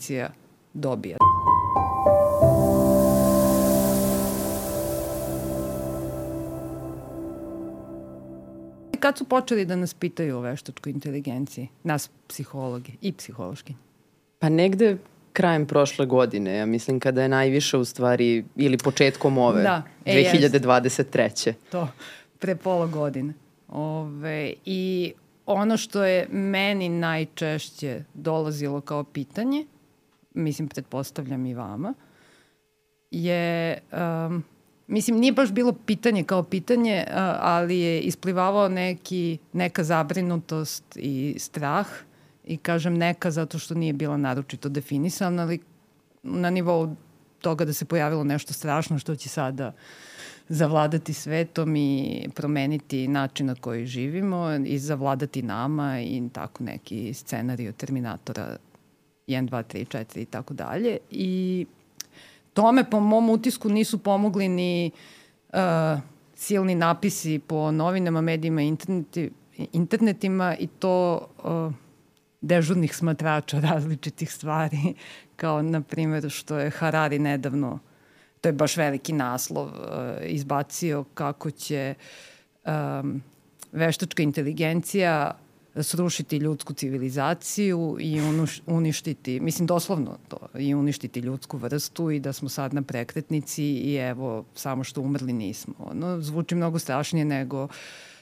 inteligencija dobija. Kad su počeli da nas pitaju o veštačkoj inteligenciji, nas psihologi i psihološki? Pa negde krajem prošle godine, ja mislim kada je najviše u stvari, ili početkom ove, da, e, 2023. To, pre pola godine. Ove, I ono što je meni najčešće dolazilo kao pitanje, mislim, pretpostavljam i vama, je, um, mislim, nije baš bilo pitanje kao pitanje, uh, ali je isplivavao neki, neka zabrinutost i strah i kažem neka zato što nije bila naročito definisana, ali na nivou toga da se pojavilo nešto strašno što će sada zavladati svetom i promeniti način na koji živimo i zavladati nama i tako neki scenarij od Terminatora 1, 2, 3, 4 i tako dalje. I tome po mom utisku nisu pomogli ni uh, silni napisi po novinama, medijima, interneti, internetima i to uh, dežurnih smatrača različitih stvari, kao na primjer što je Harari nedavno, to je baš veliki naslov, uh, izbacio kako će um, veštačka inteligencija srušiti ljudsku civilizaciju i uništiti, mislim doslovno to, i uništiti ljudsku vrstu i da smo sad na prekretnici i evo, samo što umrli nismo. Ono, zvuči mnogo strašnije nego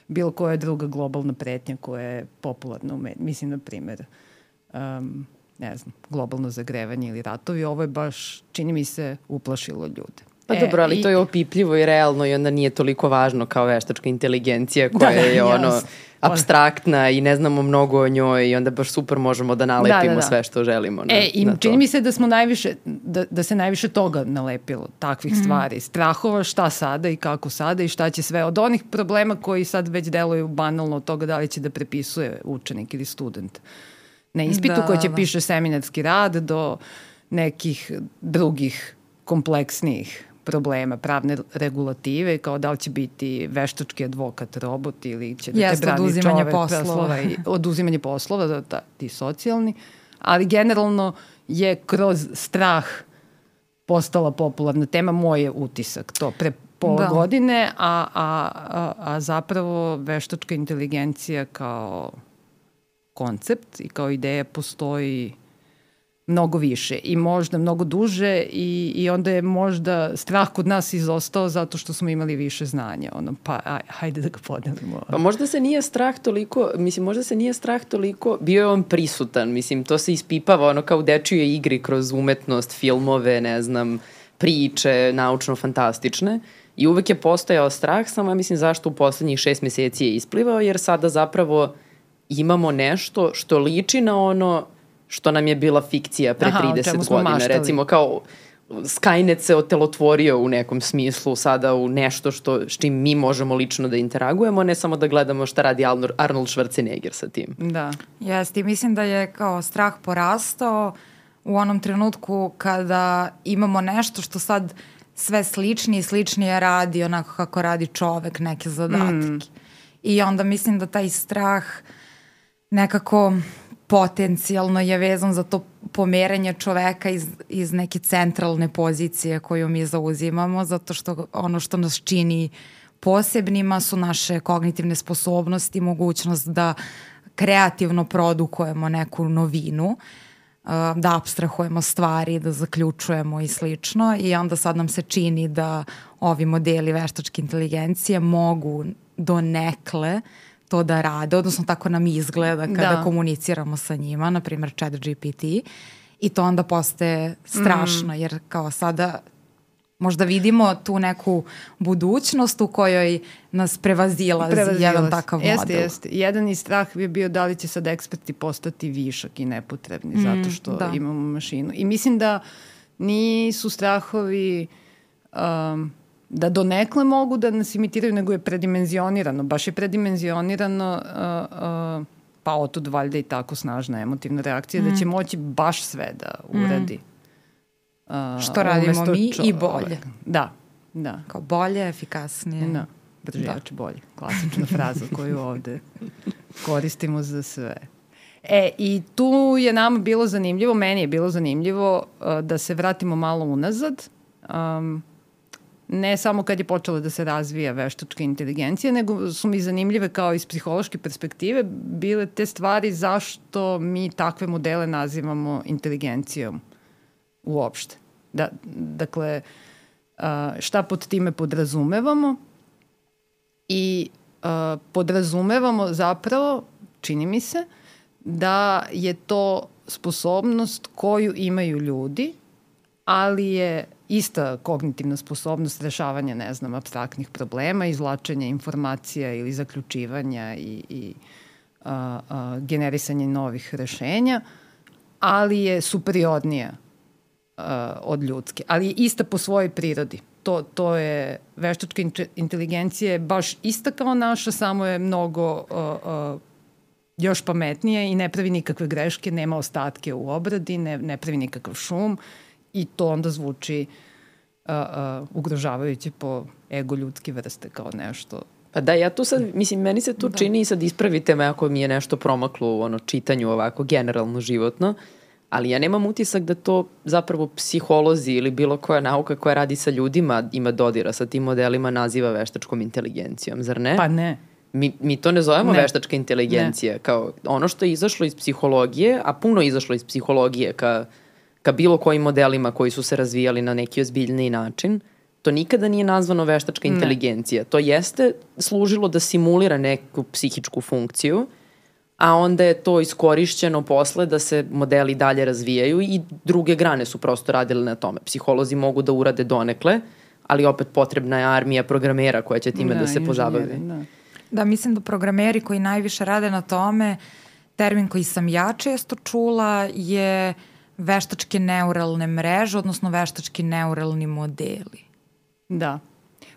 bilo koja druga globalna pretnja koja je popularna u mediju. Mislim, na primer, um, ne znam, globalno zagrevanje ili ratovi, ovo je baš, čini mi se, uplašilo ljude. Pa e, dobro, ali i... to je opipljivo i realno i onda nije toliko važno kao veštačka inteligencija koja da, da, je ono jasno. Abstraktna i ne znamo mnogo o njoj i onda baš super možemo da nalepimo da, da, da. sve što želimo na, e, i na čini mi se da smo najviše, da, da se najviše toga nalepilo, takvih mm. stvari, strahova šta sada i kako sada i šta će sve, od onih problema koji sad već deluju banalno od toga da li će da prepisuje učenik ili student na ispitu da, koji će da. piše seminarski rad do nekih drugih kompleksnijih problema pravne regulative, kao da li će biti veštački advokat robot ili će da Jeste, te brani čovek poslova. poslova i oduzimanje poslova, da, da, ti socijalni, ali generalno je kroz strah postala popularna tema, moj je utisak, to pre pola da. godine, a, a, a, a zapravo veštačka inteligencija kao koncept i kao ideja postoji mnogo više i možda mnogo duže i, i onda je možda strah kod nas izostao zato što smo imali više znanja. Ono, pa aj, hajde da ga podelimo. Pa možda se nije strah toliko, mislim, možda se nije strah toliko, bio je on prisutan, mislim, to se ispipava ono kao u dečijoj igri kroz umetnost, filmove, ne znam, priče, naučno-fantastične. I uvek je postojao strah, samo ja mislim zašto u poslednjih šest meseci je isplivao, jer sada zapravo imamo nešto što liči na ono što nam je bila fikcija pre Aha, 30 godina. Maštali. Recimo kao Skynet se otelotvorio u nekom smislu sada u nešto što, s čim mi možemo lično da interagujemo, ne samo da gledamo šta radi Arnold Schwarzenegger sa tim. Da. Jeste, i mislim da je kao strah porastao u onom trenutku kada imamo nešto što sad sve sličnije i sličnije radi onako kako radi čovek neke zadatke. Mm. I onda mislim da taj strah nekako potencijalno je vezan za to pomeranje čoveka iz, iz neke centralne pozicije koju mi zauzimamo, zato što ono što nas čini posebnima su naše kognitivne sposobnosti, mogućnost da kreativno produkujemo neku novinu, da abstrahujemo stvari, da zaključujemo i slično. I onda sad nam se čini da ovi modeli veštačke inteligencije mogu do nekle uh, to da rade, odnosno tako nam izgleda kada da. komuniciramo sa njima, na primjer chat GPT, i to onda postaje strašno, mm. jer kao sada možda vidimo tu neku budućnost u kojoj nas prevazilazi, prevazilazi. jedan takav model. Jeste, jeste. Jedan i strah bi bio da li će sad eksperti postati višak i nepotrebni mm, zato što da. imamo mašinu. I mislim da nisu strahovi um, da donekle mogu da nas imitiraju, nego je predimenzionirano. Baš je predimenzionirano, uh, uh, pa otud valjda i tako snažna emotivna reakcija, mm. da će mm. moći baš sve da uradi. Mm. Uh, Što radimo mi čo, i bolje. Da, da. Kao bolje, efikasnije. Da, brže, da. jače, bolje. Klasična fraza koju ovde koristimo za sve. E, i tu je nama bilo zanimljivo, meni je bilo zanimljivo uh, da se vratimo malo unazad. Um, ne samo kad je počela da se razvija veštačka inteligencija, nego su mi zanimljive kao iz psihološke perspektive bile te stvari zašto mi takve modele nazivamo inteligencijom uopšte. Da, dakle, šta pod time podrazumevamo i podrazumevamo zapravo, čini mi se, da je to sposobnost koju imaju ljudi, ali je ista kognitivna sposobnost rešavanja, ne znam, abstraktnih problema, izvlačenja informacija ili zaključivanja i, i a, a, generisanje novih rešenja, ali je superiornija a, od ljudske, ali je ista po svojoj prirodi. To, to je, veštačka inteligencija je baš ista kao naša, samo je mnogo a, a, još pametnije i ne pravi nikakve greške, nema ostatke u obradi, ne, ne pravi nikakav šum i to onda zvuči uh, uh, ugrožavajuće po ego ljudske vrste kao nešto Pa da, ja tu sad, mislim, meni se tu da. čini i sad ispravite me ako mi je nešto promaklo u ono čitanju ovako generalno životno, ali ja nemam utisak da to zapravo psiholozi ili bilo koja nauka koja radi sa ljudima ima dodira sa tim modelima naziva veštačkom inteligencijom, zar ne? Pa ne. Mi, mi to ne zovemo ne. veštačka inteligencija, ne. kao ono što je izašlo iz psihologije, a puno je izašlo iz psihologije ka ka bilo kojim modelima koji su se razvijali na neki ozbiljniji način, to nikada nije nazvano veštačka inteligencija. Ne. To jeste služilo da simulira neku psihičku funkciju, a onda je to iskorišćeno posle da se modeli dalje razvijaju i druge grane su prosto radile na tome. Psiholozi mogu da urade donekle, ali opet potrebna je armija programera koja će time da, da se pozabavi. Da. da, mislim da programeri koji najviše rade na tome, termin koji sam ja često čula je uh, veštačke neuralne mreže, odnosno veštački neuralni modeli. Da.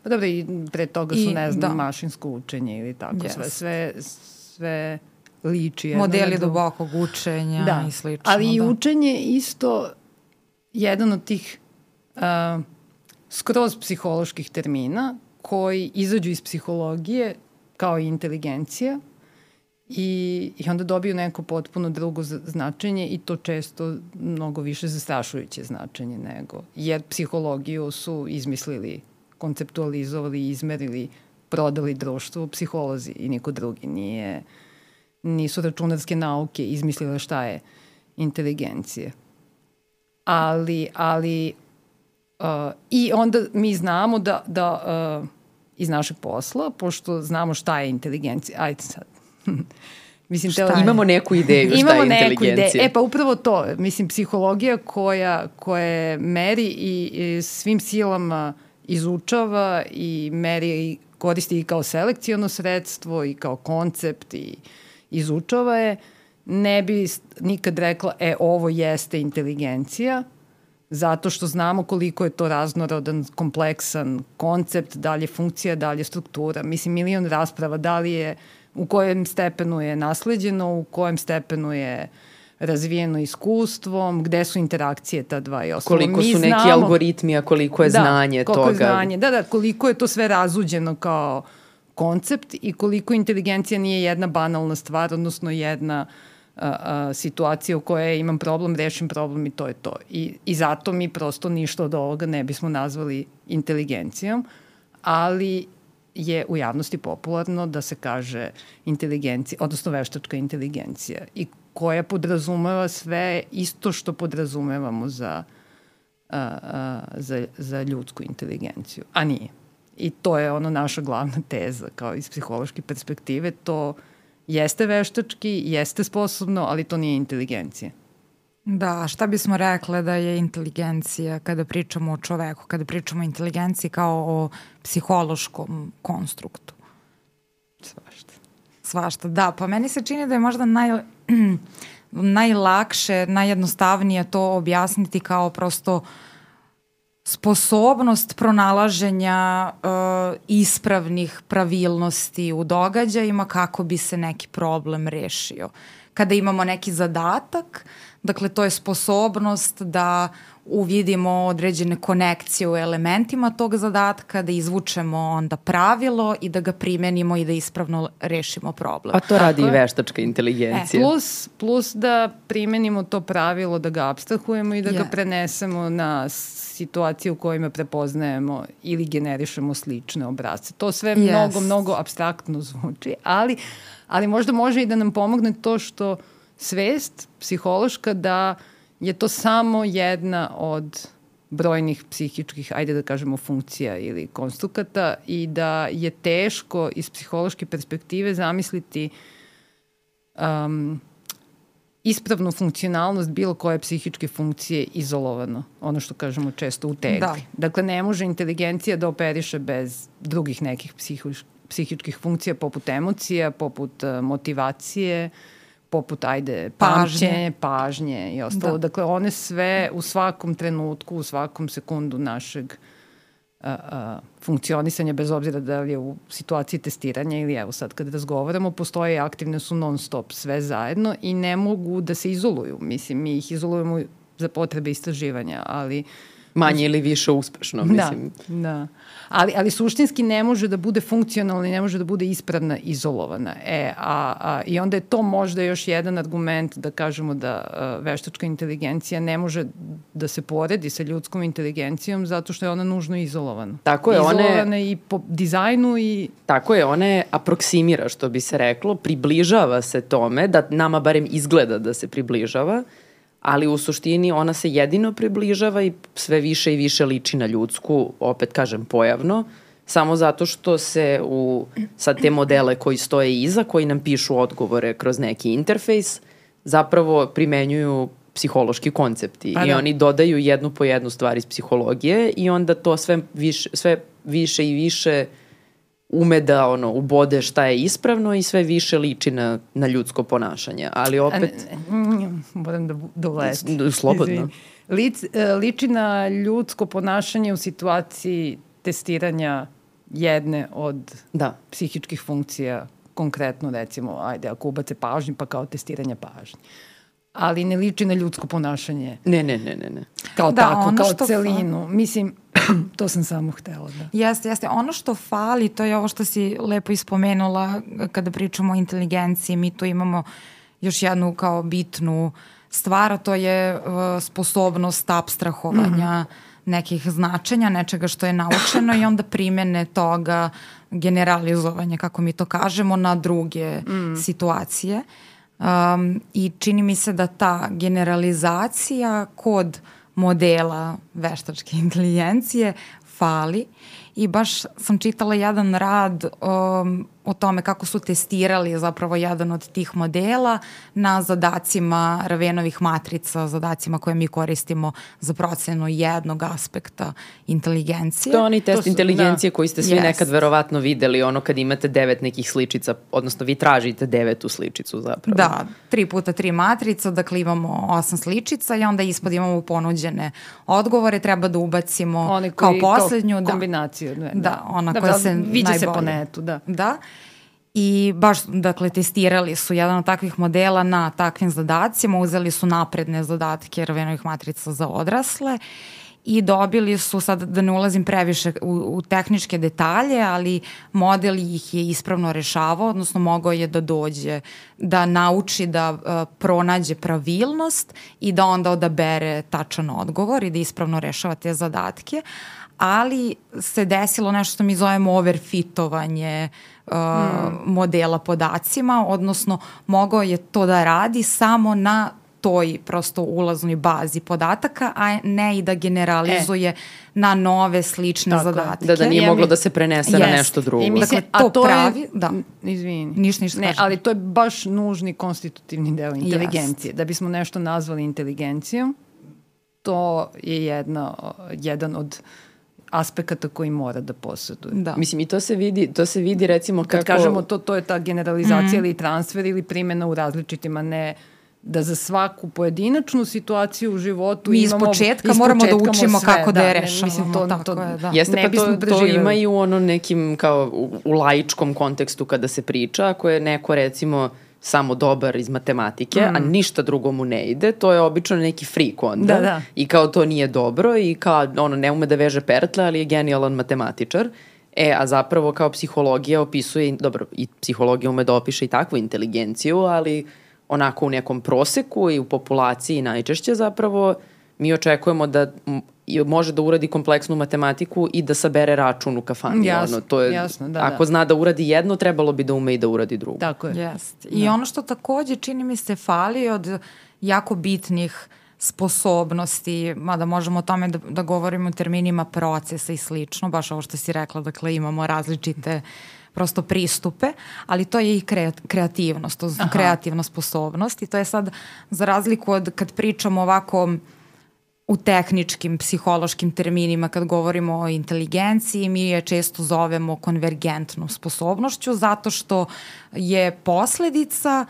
Pa dobro, i pre toga su, I, ne znam, da. mašinsko učenje ili tako, yes. sve, sve, sve liči. Jedno Modeli dubokog učenja da. i slično. Ali da. i učenje isto jedan od tih uh, skroz psiholoških termina koji izađu iz psihologije kao i inteligencija i, i onda dobiju neko potpuno drugo značenje i to često mnogo više zastrašujuće značenje nego, jer psihologiju su izmislili, konceptualizovali, izmerili, prodali društvu psiholozi i niko drugi nije, nisu računarske nauke izmislile šta je inteligencija. Ali, ali uh, i onda mi znamo da, da uh, iz našeg posla, pošto znamo šta je inteligencija, ajde sad, Mislim, šta je? Imamo neku ideju šta Imamo je inteligencija. Neku ideju. E pa upravo to, mislim, psihologija koja, koja meri i, i svim silama izučava i meri i koristi i kao selekcijono sredstvo i kao koncept i izučava je, ne bi nikad rekla, e, ovo jeste inteligencija, zato što znamo koliko je to raznorodan, kompleksan koncept, da li je funkcija, da li je struktura. Mislim, milion rasprava, da li je u kojem stepenu je nasleđeno, u kojem stepenu je razvijeno iskustvom, gde su interakcije ta dva i ostalo. Koliko Mi su neki znamo, algoritmi, a koliko je da, znanje koliko toga. Je znanje, da, da, koliko je to sve razuđeno kao koncept i koliko inteligencija nije jedna banalna stvar, odnosno jedna a, a, situacija u kojoj imam problem, rešim problem i to je to. I, I zato mi prosto ništa od ovoga ne bismo nazvali inteligencijom, ali je u javnosti popularno da se kaže inteligencija, odnosno veštačka inteligencija i koja podrazumeva sve isto što podrazumevamo za, a, a, za, za ljudsku inteligenciju, a nije. I to je ono naša glavna teza, kao iz psihološke perspektive, to jeste veštački, jeste sposobno, ali to nije inteligencija. Da, šta bismo rekle da je inteligencija kada pričamo o čoveku, kada pričamo o inteligenciji kao o psihološkom konstruktu? Svašta. Svašta, da. Pa meni se čini da je možda naj, najlakše, najjednostavnije to objasniti kao prosto sposobnost pronalaženja uh, ispravnih pravilnosti u događajima kako bi se neki problem rešio. Kada imamo neki zadatak, Dakle, to je sposobnost da uvidimo određene konekcije u elementima tog zadatka, da izvučemo onda pravilo i da ga primenimo i da ispravno rešimo problem. Pa to radi i veštačka inteligencija. E, plus, plus da primenimo to pravilo, da ga abstrahujemo i da yes. ga prenesemo na situacije u kojima prepoznajemo ili generišemo slične obrazce. To sve yes. mnogo, mnogo abstraktno zvuči, ali, ali možda može i da nam pomogne to što svest psihološka da je to samo jedna od brojnih psihičkih, ajde da kažemo, funkcija ili konstrukata i da je teško iz psihološke perspektive zamisliti um, ispravnu funkcionalnost bilo koje psihičke funkcije izolovano, ono što kažemo često u tegli. Da. Dakle, ne može inteligencija da operiše bez drugih nekih psihičkih funkcija poput emocija, poput uh, motivacije, poput, ajde, pamćenje, pažnje i ostalo. Da. Dakle, one sve u svakom trenutku, u svakom sekundu našeg a, a, funkcionisanja, bez obzira da li je u situaciji testiranja ili evo sad kad razgovaramo, postoje aktivne su non stop sve zajedno i ne mogu da se izoluju. Mislim, mi ih izolujemo za potrebe istraživanja, ali uh, manje ili više uspešno, da, mislim. Da, da. Ali, ali suštinski ne može da bude funkcionalna i ne može da bude ispravna izolovana. E, a, a, I onda je to možda još jedan argument da kažemo da a, veštačka inteligencija ne može da se poredi sa ljudskom inteligencijom zato što je ona nužno izolovana. Tako je, izolovana one... i po dizajnu i... Tako je, one aproksimira, što bi se reklo, približava se tome, da nama barem izgleda da se približava, ali u suštini ona se jedino približava i sve više i više liči na ljudsku, opet kažem pojavno, samo zato što se u sad te modele koji stoje iza, koji nam pišu odgovore kroz neki interfejs, zapravo primenjuju psihološki koncepti pa da. i oni dodaju jednu po jednu stvar iz psihologije i onda to sve više, sve više i više uh, ume da ono ubode šta je ispravno i sve više liči na, na ljudsko ponašanje. Ali opet... Moram da, da uleti. Slobodno. Lic, e, liči na ljudsko ponašanje u situaciji testiranja jedne od da. psihičkih funkcija, konkretno recimo, ajde, ako ubace pažnju, pa kao testiranje pažnje ali ne liči na ljudsko ponašanje. Ne, ne, ne, ne. ne. Kao da, tako, kao što celinu. Fa... Mislim, to sam samo htela da. Jeste, jeste. Ono što fali, to je ovo što si lepo ispomenula kada pričamo o inteligenciji. Mi tu imamo još jednu kao bitnu stvar, a to je uh, sposobnost abstrahovanja mm -hmm. nekih značenja, nečega što je naučeno i onda primene toga generalizovanje, kako mi to kažemo, na druge mm. situacije. Uh, Um, I čini mi se da ta generalizacija kod modela veštačke inteligencije fali. I baš sam čitala jedan rad um, o tome kako su testirali zapravo jedan od tih modela na zadacima Ravenovih matrica, zadacima koje mi koristimo za procenu jednog aspekta inteligencije. To je oni test su, inteligencije da, koji ste svi yes. nekad verovatno videli, ono kad imate devet nekih sličica, odnosno vi tražite devetu sličicu zapravo. Da, tri puta tri matrica, dakle imamo osam sličica i onda ispod imamo ponuđene odgovore, treba da ubacimo koji, kao poslednju. Kao da, kombinaciju. Da, da ona da, koja da, se najbolje. se po netu, da. Da. I baš, dakle, testirali su jedan od takvih modela na takvim zadacima, uzeli su napredne zadatke Ravenovih matrica za odrasle i dobili su, sad da ne ulazim previše u, u tehničke detalje, ali model ih je ispravno rešavao, odnosno mogao je da dođe, da nauči da uh, pronađe pravilnost i da onda odabere tačan odgovor i da ispravno rešava te zadatke, ali se desilo nešto što mi zovemo overfitovanje uh, hmm. modela podacima, odnosno mogao je to da radi samo na toj prosto ulaznoj bazi podataka, a ne i da generalizuje e. na nove slične Tako, zadatke. Da, da nije moglo da se prenese yes. na nešto drugo. I mislim, dakle, to, a to pravi, je, da. Izvini. Ništa, ništa ne, kažem. ali to je baš nužni konstitutivni deo inteligencije. Yes. Da bismo nešto nazvali inteligencijom, to je jedna, jedan od aspekata koji mora da posjeduje. Da. Mislim i to se vidi, to se vidi recimo kako... Kad kažemo to, to je ta generalizacija mm. ili transfer ili primjena u različitim, a ne da za svaku pojedinačnu situaciju u životu Mi imamo... Mi iz početka moramo da učimo sve, kako da, da je rešavamo. Mislim, to, tako to, je, da. Jeste, ne pa to, to ima i u ono nekim kao u, u laičkom kontekstu kada se priča, ako je neko recimo samo dobar iz matematike, mm. a ništa drugo mu ne ide, to je obično neki freak onda. Da, da. I kao to nije dobro i kao ono ne ume da veže pertle, ali je genijalan matematičar. E, a zapravo kao psihologija opisuje, dobro, i psihologija ume da opiše i takvu inteligenciju, ali onako u nekom proseku i u populaciji najčešće zapravo mi očekujemo da može da uradi kompleksnu matematiku i da sabere račun u kafani. Jasno, ono, to je, jasno, da, ako da. zna da uradi jedno, trebalo bi da ume i da uradi drugo. Tako je. Jest. I da. ono što takođe čini mi se fali od jako bitnih sposobnosti, mada možemo o tome da, da govorimo u terminima procesa i slično, baš ovo što si rekla, dakle imamo različite prosto pristupe, ali to je i kreativnost, to je kreativna sposobnost i to je sad za razliku od kad pričamo ovako u tehničkim, psihološkim terminima kad govorimo o inteligenciji, mi je često zovemo konvergentnom sposobnošću zato što je posledica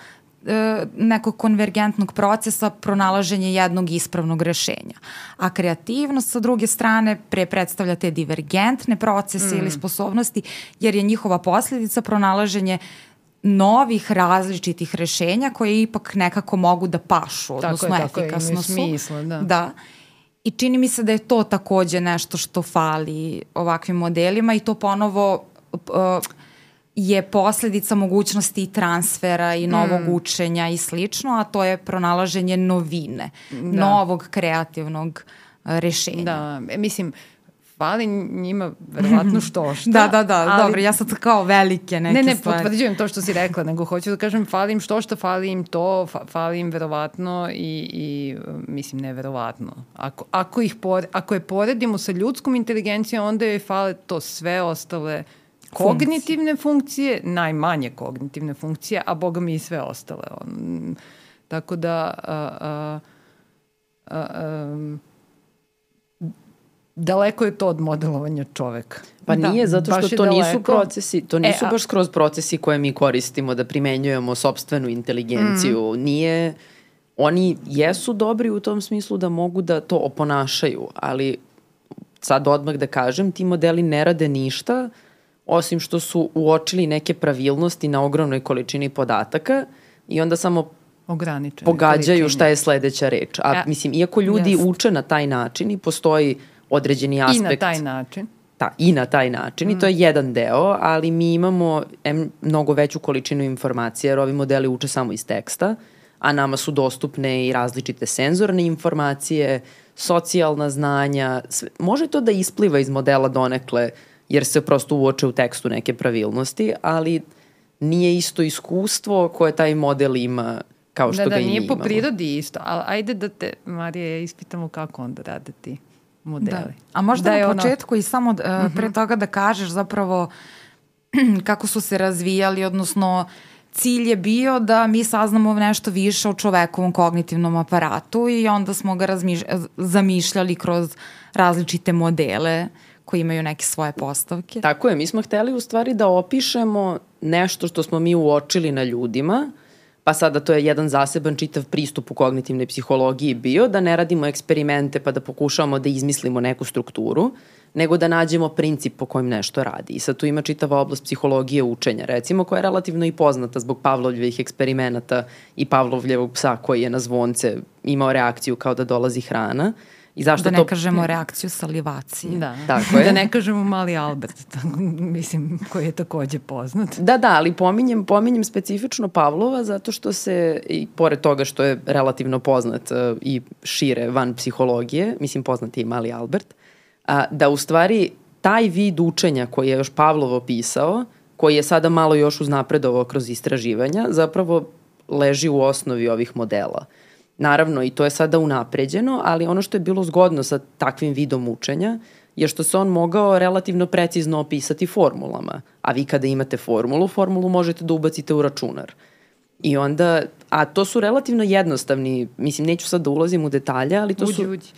e, nekog konvergentnog procesa pronalaženje jednog ispravnog rešenja. A kreativnost sa druge strane pre predstavlja te divergentne procese mm. ili sposobnosti jer je njihova posledica pronalaženje novih različitih rešenja koje ipak nekako mogu da pašu, odnosno tako je, tako efikasno su. Smisla, da. da. I čini mi se da je to takođe nešto što fali ovakvim modelima i to ponovo uh, je posledica mogućnosti transfera i novog mm. učenja i slično, a to je pronalaženje novine, da. novog kreativnog rešenja. Da, e, mislim, fali njima verovatno što šta. da, da, da, ali... dobro, ja sad kao velike neke stvari. Ne, ne, stvari. potvrđujem to što si rekla, nego hoću da kažem fali im što šta, fali im to, fali im verovatno i, i mislim neverovatno. Ako, ako, ih pore, ako je poredimo sa ljudskom inteligencijom, onda je fale to sve ostale kognitivne funkcije, najmanje kognitivne funkcije, a boga mi i sve ostale. On, tako da... A, a, a, a, daleko je to od modelovanja čoveka. Pa da, nije, zato što to nisu daleko. procesi, to nisu e, baš skroz procesi koje mi koristimo da primenjujemo sobstvenu inteligenciju. Mm. Nije, oni jesu dobri u tom smislu da mogu da to oponašaju, ali sad odmah da kažem, ti modeli ne rade ništa osim što su uočili neke pravilnosti na ogromnoj količini podataka i onda samo Ograničene pogađaju količine. šta je sledeća reč. A e, mislim, iako ljudi jest. uče na taj način i postoji određeni aspekt. I na taj način. Da, i na taj način mm. i to je jedan deo, ali mi imamo em, mnogo veću količinu informacije jer ovi modeli uče samo iz teksta, a nama su dostupne i različite senzorne informacije, socijalna znanja, sve, može to da ispliva iz modela donekle jer se prosto uoče u tekstu neke pravilnosti, ali nije isto iskustvo koje taj model ima kao što da, ga da, i mi imamo. imamo. Da, da, nije po prirodi isto, ali ajde da te, Marija, ispitamo kako onda rade ti modeli. Da. A možda da na početku ono... i samo uh, pre toga da kažeš zapravo kako su se razvijali, odnosno cilj je bio da mi saznamo nešto više o čovekovom kognitivnom aparatu i onda smo ga zamišljali kroz različite modele koji imaju neke svoje postavke. Tako je, mi smo hteli u stvari da opišemo nešto što smo mi uočili na ljudima, pa sada to je jedan zaseban čitav pristup u kognitivnoj psihologiji bio, da ne radimo eksperimente pa da pokušavamo da izmislimo neku strukturu, nego da nađemo princip po kojem nešto radi. I sad tu ima čitava oblast psihologije učenja, recimo, koja je relativno i poznata zbog Pavlovljevih eksperimenata i Pavlovljevog psa koji je na zvonce imao reakciju kao da dolazi hrana. I zašto da ne to... kažemo reakciju salivacije. Da, Tako je. da ne kažemo mali Albert, mislim, koji je takođe poznat. Da, da, ali pominjem, pominjem specifično Pavlova zato što se, i pored toga što je relativno poznat uh, i šire van psihologije, mislim poznat je i mali Albert, a, da u stvari taj vid učenja koji je još Pavlov opisao, koji je sada malo još uznapredovao kroz istraživanja, zapravo leži u osnovi ovih modela. Naravno, i to je sada unapređeno, ali ono što je bilo zgodno sa takvim vidom učenja je što se on mogao relativno precizno opisati formulama. A vi kada imate formulu, formulu možete da ubacite u računar. I onda, a to su relativno jednostavni, mislim, neću sad da ulazim u detalje, ali to uđi, su... Uđi,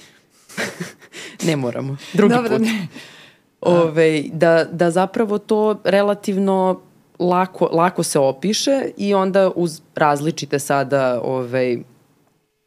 ne moramo, drugi Dobro, put. Ne. Ove, da, da zapravo to relativno lako, lako se opiše i onda uz različite sada ove,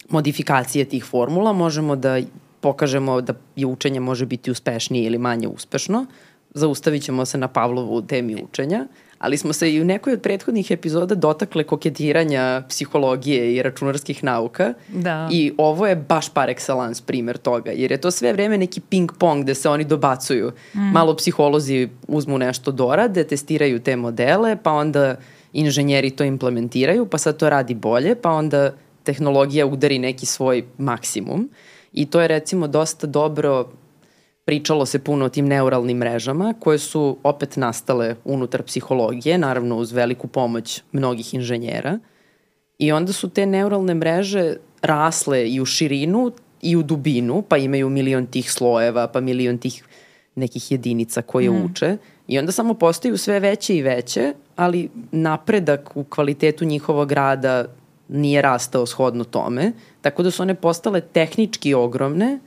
modifikacije tih formula možemo da pokažemo da je učenje može biti uspešnije ili manje uspešno. Zaustavit ćemo se na Pavlovu temi učenja, ali smo se i u nekoj od prethodnih epizoda dotakle koketiranja psihologije i računarskih nauka Da. i ovo je baš par excellence primer toga, jer je to sve vreme neki ping pong gde se oni dobacuju. Mm. Malo psiholozi uzmu nešto dorade, testiraju te modele, pa onda inženjeri to implementiraju, pa sad to radi bolje, pa onda tehnologija udari neki svoj maksimum. I to je recimo dosta dobro pričalo se puno o tim neuralnim mrežama koje su opet nastale unutar psihologije, naravno uz veliku pomoć mnogih inženjera. I onda su te neuralne mreže rasle i u širinu i u dubinu, pa imaju milion tih slojeva, pa milion tih nekih jedinica koje mm. uče. I onda samo postaju sve veće i veće, ali napredak u kvalitetu njihovog rada nije rastao shodno tome. Tako da su one postale tehnički ogromne,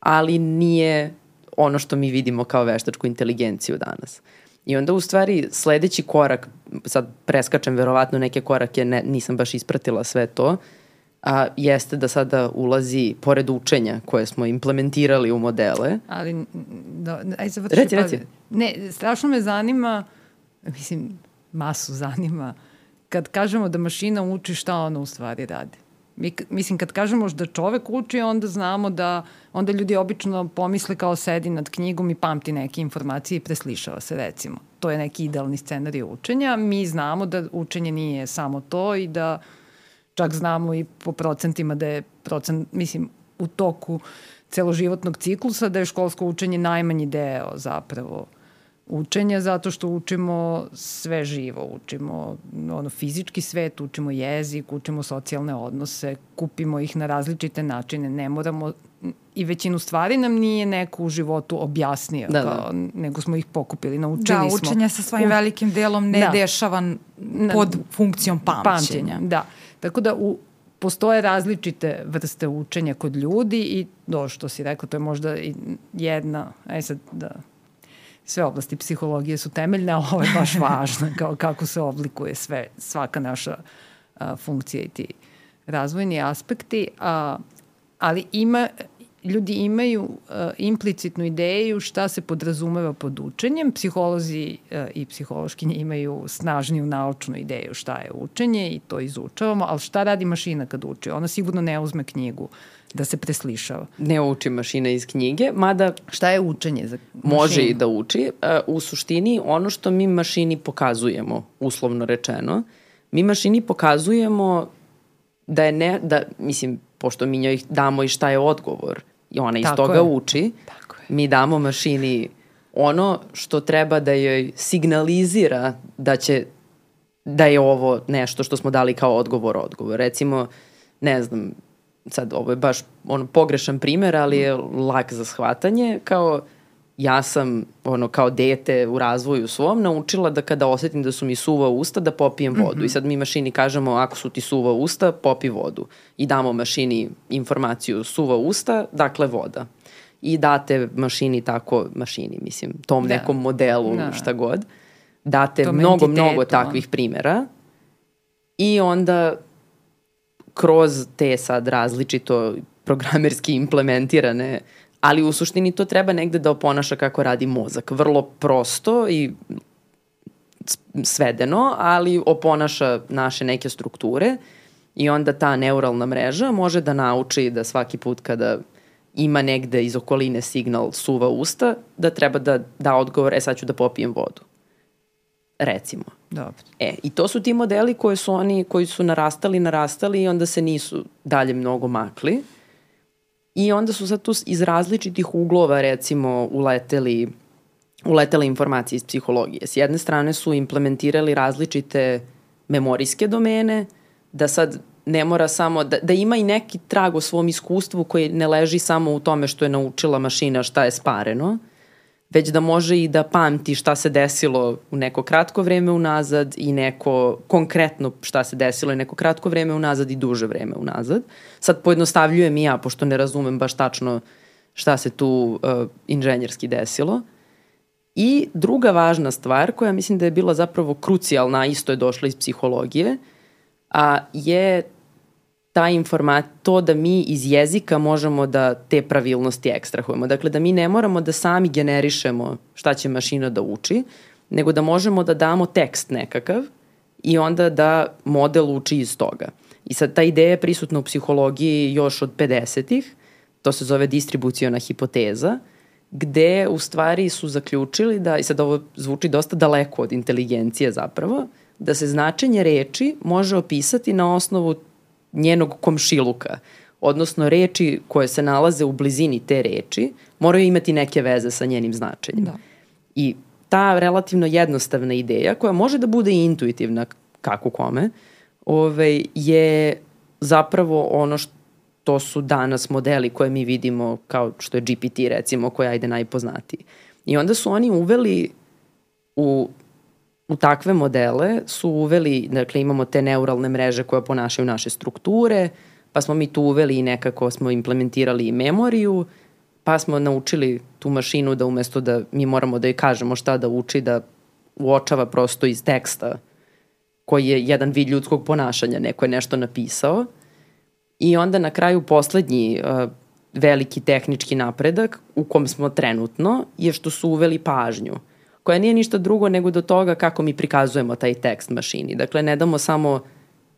ali nije ono što mi vidimo kao veštačku inteligenciju danas. I onda u stvari sledeći korak, sad preskačem verovatno neke korake, ne, nisam baš ispratila sve to, a jeste da sada ulazi pored učenja koje smo implementirali u modele. Ali, da, aj se Reci, reci. Ne, strašno me zanima, mislim, masu zanima, kad kažemo da mašina uči šta ona u stvari radi. Mi, mislim, kad kažemo da čovek uči, onda znamo da, onda ljudi obično pomisle kao sedi nad knjigom i pamti neke informacije i preslišava se, recimo. To je neki idealni scenarij učenja. Mi znamo da učenje nije samo to i da čak znamo i po procentima da je procent, mislim, u toku celoživotnog ciklusa da je školsko učenje najmanji deo zapravo učenja zato što učimo sve živo, učimo ono, fizički svet, učimo jezik, učimo socijalne odnose, kupimo ih na različite načine, ne moramo i većinu stvari nam nije neko u životu objasnio, da, kao, da. nego smo ih pokupili, naučili da, smo. Da, učenje sa svojim u... velikim delom ne da. dešava pod funkcijom pamćenja. pamćenja. Da, tako da u, postoje različite vrste učenja kod ljudi i do što si rekla, to je možda jedna, aj sad da sve oblasti psihologije su temeljne, a ovo je baš važno, kao kako se oblikuje sve, svaka naša a, funkcija i ti razvojni aspekti, a, ali ima, ljudi imaju uh, implicitnu ideju šta se podrazumeva pod učenjem. Psiholozi uh, i psihološkinje imaju snažniju naučnu ideju šta je učenje i to izučavamo, ali šta radi mašina kad uči? Ona sigurno ne uzme knjigu da se preslišava. Ne uči mašina iz knjige, mada... Šta je učenje za mašinu? Može i da uči. Uh, u suštini, ono što mi mašini pokazujemo, uslovno rečeno, mi mašini pokazujemo da je ne, da, mislim, pošto mi njoj damo i šta je odgovor, i ona iz Tako toga je. uči, Tako je. mi damo mašini ono što treba da joj signalizira da će da je ovo nešto što smo dali kao odgovor odgovor. Recimo, ne znam, sad ovo je baš ono pogrešan primer, ali je lak za shvatanje, kao ja sam ono kao dete u razvoju svom naučila da kada osetim da su mi suva usta da popijem vodu. Mm -hmm. i sad mi mašini kažemo ako su ti suva usta popi vodu. I damo mašini informaciju suva usta dakle voda. I date mašini tako mašini mislim tom da. nekom modelu da. šta god. Date Tom mnogo mnogo takvih primera. I onda kroz te sad različito programerski implementirane ali u suštini to treba negde da oponaša kako radi mozak. Vrlo prosto i svedeno, ali oponaša naše neke strukture i onda ta neuralna mreža može da nauči da svaki put kada ima negde iz okoline signal suva usta, da treba da da odgovor, e sad ću da popijem vodu. Recimo. Dobro. E, i to su ti modeli koje su oni, koji su narastali, narastali i onda se nisu dalje mnogo makli. I onda su sad tu iz različitih uglova recimo uleteli, uletele informacije iz psihologije. S jedne strane su implementirali različite memorijske domene, da sad ne mora samo, da, da ima i neki trag o svom iskustvu koji ne leži samo u tome što je naučila mašina šta je spareno, već da može i da pamti šta se desilo u neko kratko vreme unazad i neko konkretno šta se desilo i neko kratko vreme unazad i duže vreme unazad. Sad pojednostavljujem i ja, pošto ne razumem baš tačno šta se tu uh, inženjerski desilo. I druga važna stvar koja mislim da je bila zapravo krucijalna, isto je došla iz psihologije, a je ta informat, to da mi iz jezika možemo da te pravilnosti ekstrahujemo. Dakle, da mi ne moramo da sami generišemo šta će mašina da uči, nego da možemo da damo tekst nekakav i onda da model uči iz toga. I sad ta ideja je prisutna u psihologiji još od 50-ih, to se zove distribuciona hipoteza, gde u stvari su zaključili da, i sad ovo zvuči dosta daleko od inteligencije zapravo, da se značenje reči može opisati na osnovu njenog komšiluka, odnosno reči koje se nalaze u blizini te reči moraju imati neke veze sa njenim značenjem. Da. I ta relativno jednostavna ideja, koja može da bude intuitivna, kako kome, ovaj, je zapravo ono što su danas modeli koje mi vidimo kao što je GPT recimo, koja ajde najpoznatiji. I onda su oni uveli u u takve modele su uveli, dakle imamo te neuralne mreže koje ponašaju naše strukture, pa smo mi tu uveli i nekako smo implementirali i memoriju, pa smo naučili tu mašinu da umesto da mi moramo da joj kažemo šta da uči, da uočava prosto iz teksta koji je jedan vid ljudskog ponašanja, neko je nešto napisao. I onda na kraju poslednji uh, veliki tehnički napredak u kom smo trenutno je što su uveli pažnju koja nije ništa drugo nego do toga kako mi prikazujemo taj tekst mašini. Dakle, ne damo samo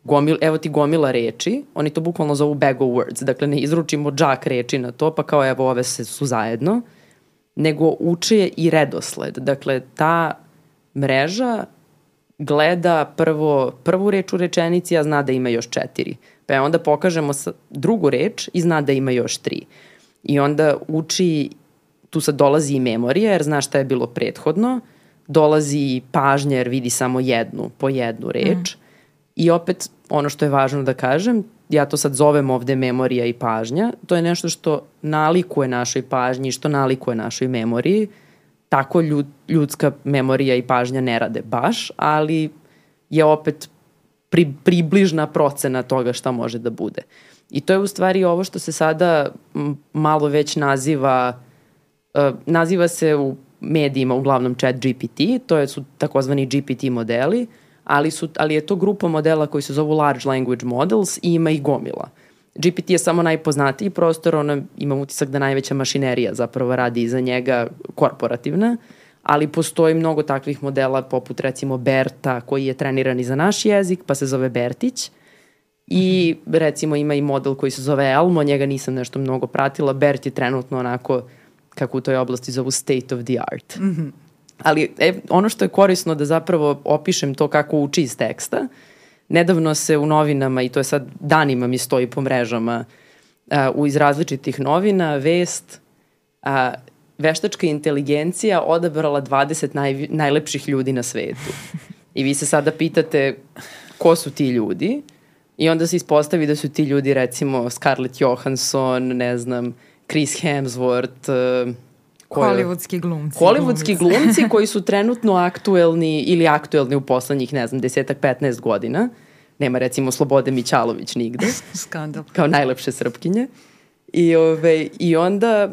gomil, evo ti gomila reči, oni to bukvalno zovu bag of words, dakle ne izručimo džak reči na to, pa kao evo ove se su zajedno, nego uče i redosled. Dakle, ta mreža gleda prvo, prvu reč u rečenici, a zna da ima još četiri. Pa onda pokažemo drugu reč i zna da ima još tri. I onda uči tu sad dolazi i memorija jer zna šta je bilo prethodno, dolazi i pažnja jer vidi samo jednu, po jednu reč. Mm. I opet, ono što je važno da kažem, ja to sad zovem ovde memorija i pažnja, to je nešto što nalikuje našoj pažnji, što nalikuje našoj memoriji. Tako ljud, ljudska memorija i pažnja ne rade baš, ali je opet pri, približna procena toga šta može da bude. I to je u stvari ovo što se sada malo već naziva Uh, naziva se u medijima uglavnom chat GPT, to su takozvani GPT modeli, ali, su, ali je to grupa modela koji se zovu Large Language Models i ima ih gomila. GPT je samo najpoznatiji prostor, ono, imam utisak da najveća mašinerija zapravo radi iza njega korporativna, ali postoji mnogo takvih modela poput recimo Berta koji je treniran i za naš jezik, pa se zove Bertić. I recimo ima i model koji se zove Elmo, njega nisam nešto mnogo pratila. Bert je trenutno onako kako u toj oblasti zovu state of the art. Mm -hmm. Ali e, ono što je korisno da zapravo opišem to kako uči iz teksta, nedavno se u novinama, i to je sad danima mi stoji po mrežama, a, u iz različitih novina, vest, a, veštačka inteligencija odabrala 20 naj, najlepših ljudi na svetu. I vi se sada pitate ko su ti ljudi i onda se ispostavi da su ti ljudi recimo Scarlett Johansson, ne znam, Chris Hemsworth, uh, Hollywoodski glumci. Hollywoodski glumci koji su trenutno aktuelni ili aktuelni u poslednjih, ne znam, desetak, 15 godina. Nema recimo Slobode Mićalović nigde. Skandal. Kao najlepše srpkinje. I, ove, I onda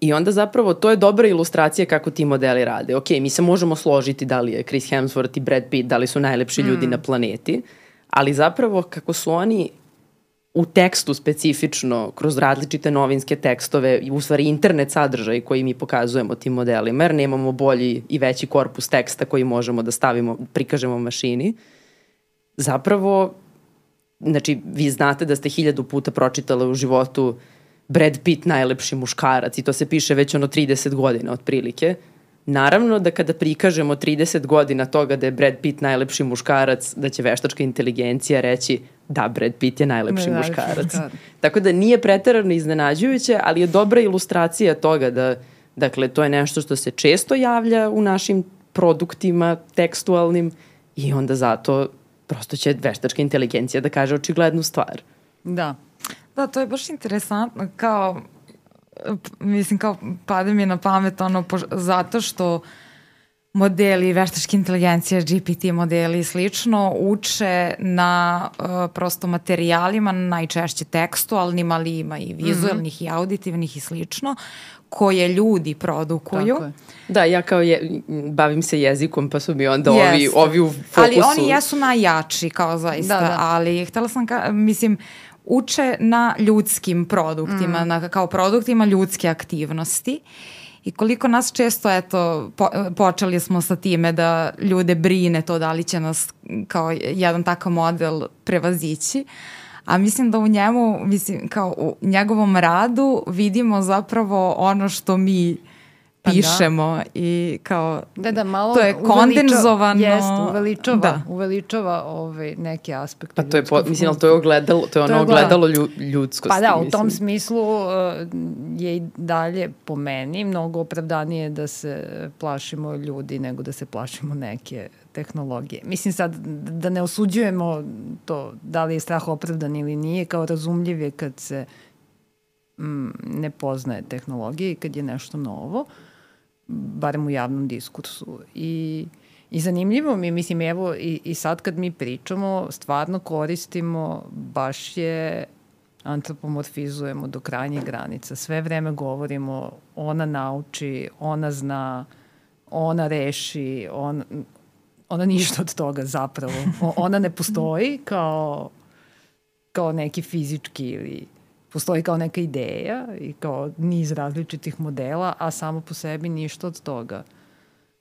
I onda zapravo to je dobra ilustracija kako ti modeli rade. Ok, mi se možemo složiti da li je Chris Hemsworth i Brad Pitt, da li su najlepši mm. ljudi na planeti, ali zapravo kako su oni u tekstu specifično, kroz različite novinske tekstove u stvari internet sadržaj koji mi pokazujemo tim modelima, jer nemamo bolji i veći korpus teksta koji možemo da stavimo, prikažemo mašini, zapravo, znači, vi znate da ste hiljadu puta pročitali u životu Brad Pitt najlepši muškarac i to se piše već ono 30 godina otprilike, Naravno da kada prikažemo 30 godina toga da je Brad Pitt najlepši muškarac, da će veštačka inteligencija reći da, Brad Pitt je najlepši ne, muškarac. muškarac. Tako da nije pretarano iznenađujuće, ali je dobra ilustracija toga da, dakle, to je nešto što se često javlja u našim produktima tekstualnim i onda zato prosto će veštačka inteligencija da kaže očiglednu stvar. Da. Da, to je baš interesantno, kao mislim kao pada mi na pamet ono po, zato što modeli veštačke inteligencije, GPT modeli i slično uče na uh, prosto materijalima, najčešće tekstualnim, ali ima i vizualnih mm -hmm. i auditivnih i slično, koje ljudi produkuju. Tako je. Da, ja kao je, bavim se jezikom, pa su mi onda Jeste. ovi, ovi u fokusu. Ali oni jesu najjači, kao zaista, da, da. ali htela sam, ka, mislim, uče na ljudskim produktima, mm. na, kao produktima ljudske aktivnosti I koliko nas često, eto, po, počeli smo sa time da ljude brine to da li će nas kao jedan takav model prevazići. A mislim da u njemu, mislim, kao u njegovom radu vidimo zapravo ono što mi Pa da. pišemo da. i kao da, da, malo to je kondenzovano. Jest, uveličava, da. uveličava ovaj, neke aspekte. Pa to je, po, mislim, ali to je ogledalo, to je ono to je ogledalo lju, ljudskosti. Pa da, u mislim. tom smislu uh, je i dalje po meni mnogo opravdanije da se plašimo ljudi nego da se plašimo neke tehnologije. Mislim sad da ne osuđujemo to da li je strah opravdan ili nije, kao razumljiv je kad se mm, ne poznaje tehnologije i kad je nešto novo. Uh, barem u javnom diskursu. I, i zanimljivo mi, mislim, evo i, i sad kad mi pričamo, stvarno koristimo, baš je antropomorfizujemo do krajnjih granica. Sve vreme govorimo, ona nauči, ona zna, ona reši, on, ona ništa od toga zapravo. Ona ne postoji kao, kao neki fizički ili postoji kao neka ideja i kao niz različitih modela, a samo po sebi ništa od toga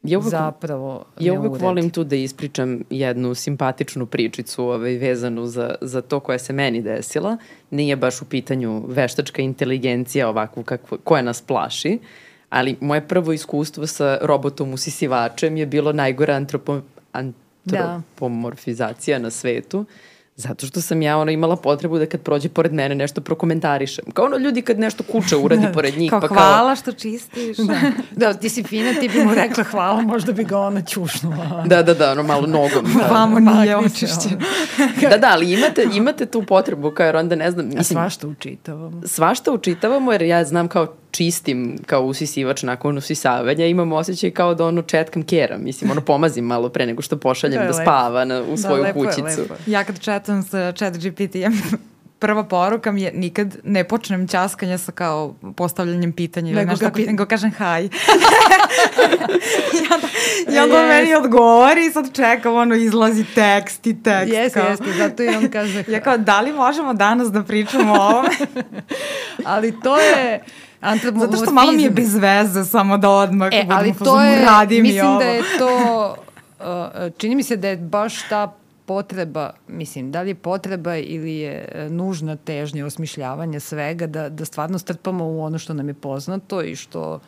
ja uvek, zapravo Ja uvek uredi. volim tu da ispričam jednu simpatičnu pričicu ovaj, vezanu za, za to koja se meni desila. Nije baš u pitanju veštačka inteligencija ovakvu kakvo, koja nas plaši, ali moje prvo iskustvo sa robotom usisivačem je bilo najgora antropo, da. antropomorfizacija da. na svetu. Uh, Zato što sam ja ono imala potrebu da kad prođe pored mene nešto prokomentarišem. Kao ono ljudi kad nešto kuće uradi pored njih. kao, pa kao hvala što čistiš. Da. da, ti si fina, ti bi mu rekla hvala, možda bi ga ona čušnula. Da, da, da, ono malo nogom. Da. Vamo nije očišćeno. da, da, ali imate, imate tu potrebu, kao jer onda ne znam. Mislim, A svašta učitavamo. Svašta učitavamo jer ja znam kao čistim kao usisivač nakon usisavanja, imam osjećaj kao da ono četkam kera, mislim, ono pomazim malo pre nego što pošaljem da spava na, u da, svoju da, lepo kućicu. Je, lepo. Ja kad četam sa chat GPT-em, prva poruka mi je nikad ne počnem ćaskanje sa kao postavljanjem pitanja ili nešto tako, nego kažem haj. I onda, i onda yes. meni odgovori i sad čekam, ono, izlazi tekst i tekst. Jeste, jeste, zato i on kaže Ja kao, da li možemo danas da pričamo o ovome? Ali to je Zato što malo mi je bez veze samo da odmah e, ali to je, radim mislim i ovo. da je to, uh, čini mi se da je baš ta potreba, mislim, da li je potreba ili je e, nužna težnja osmišljavanja svega, da, da stvarno strpamo u ono što nam je poznato i što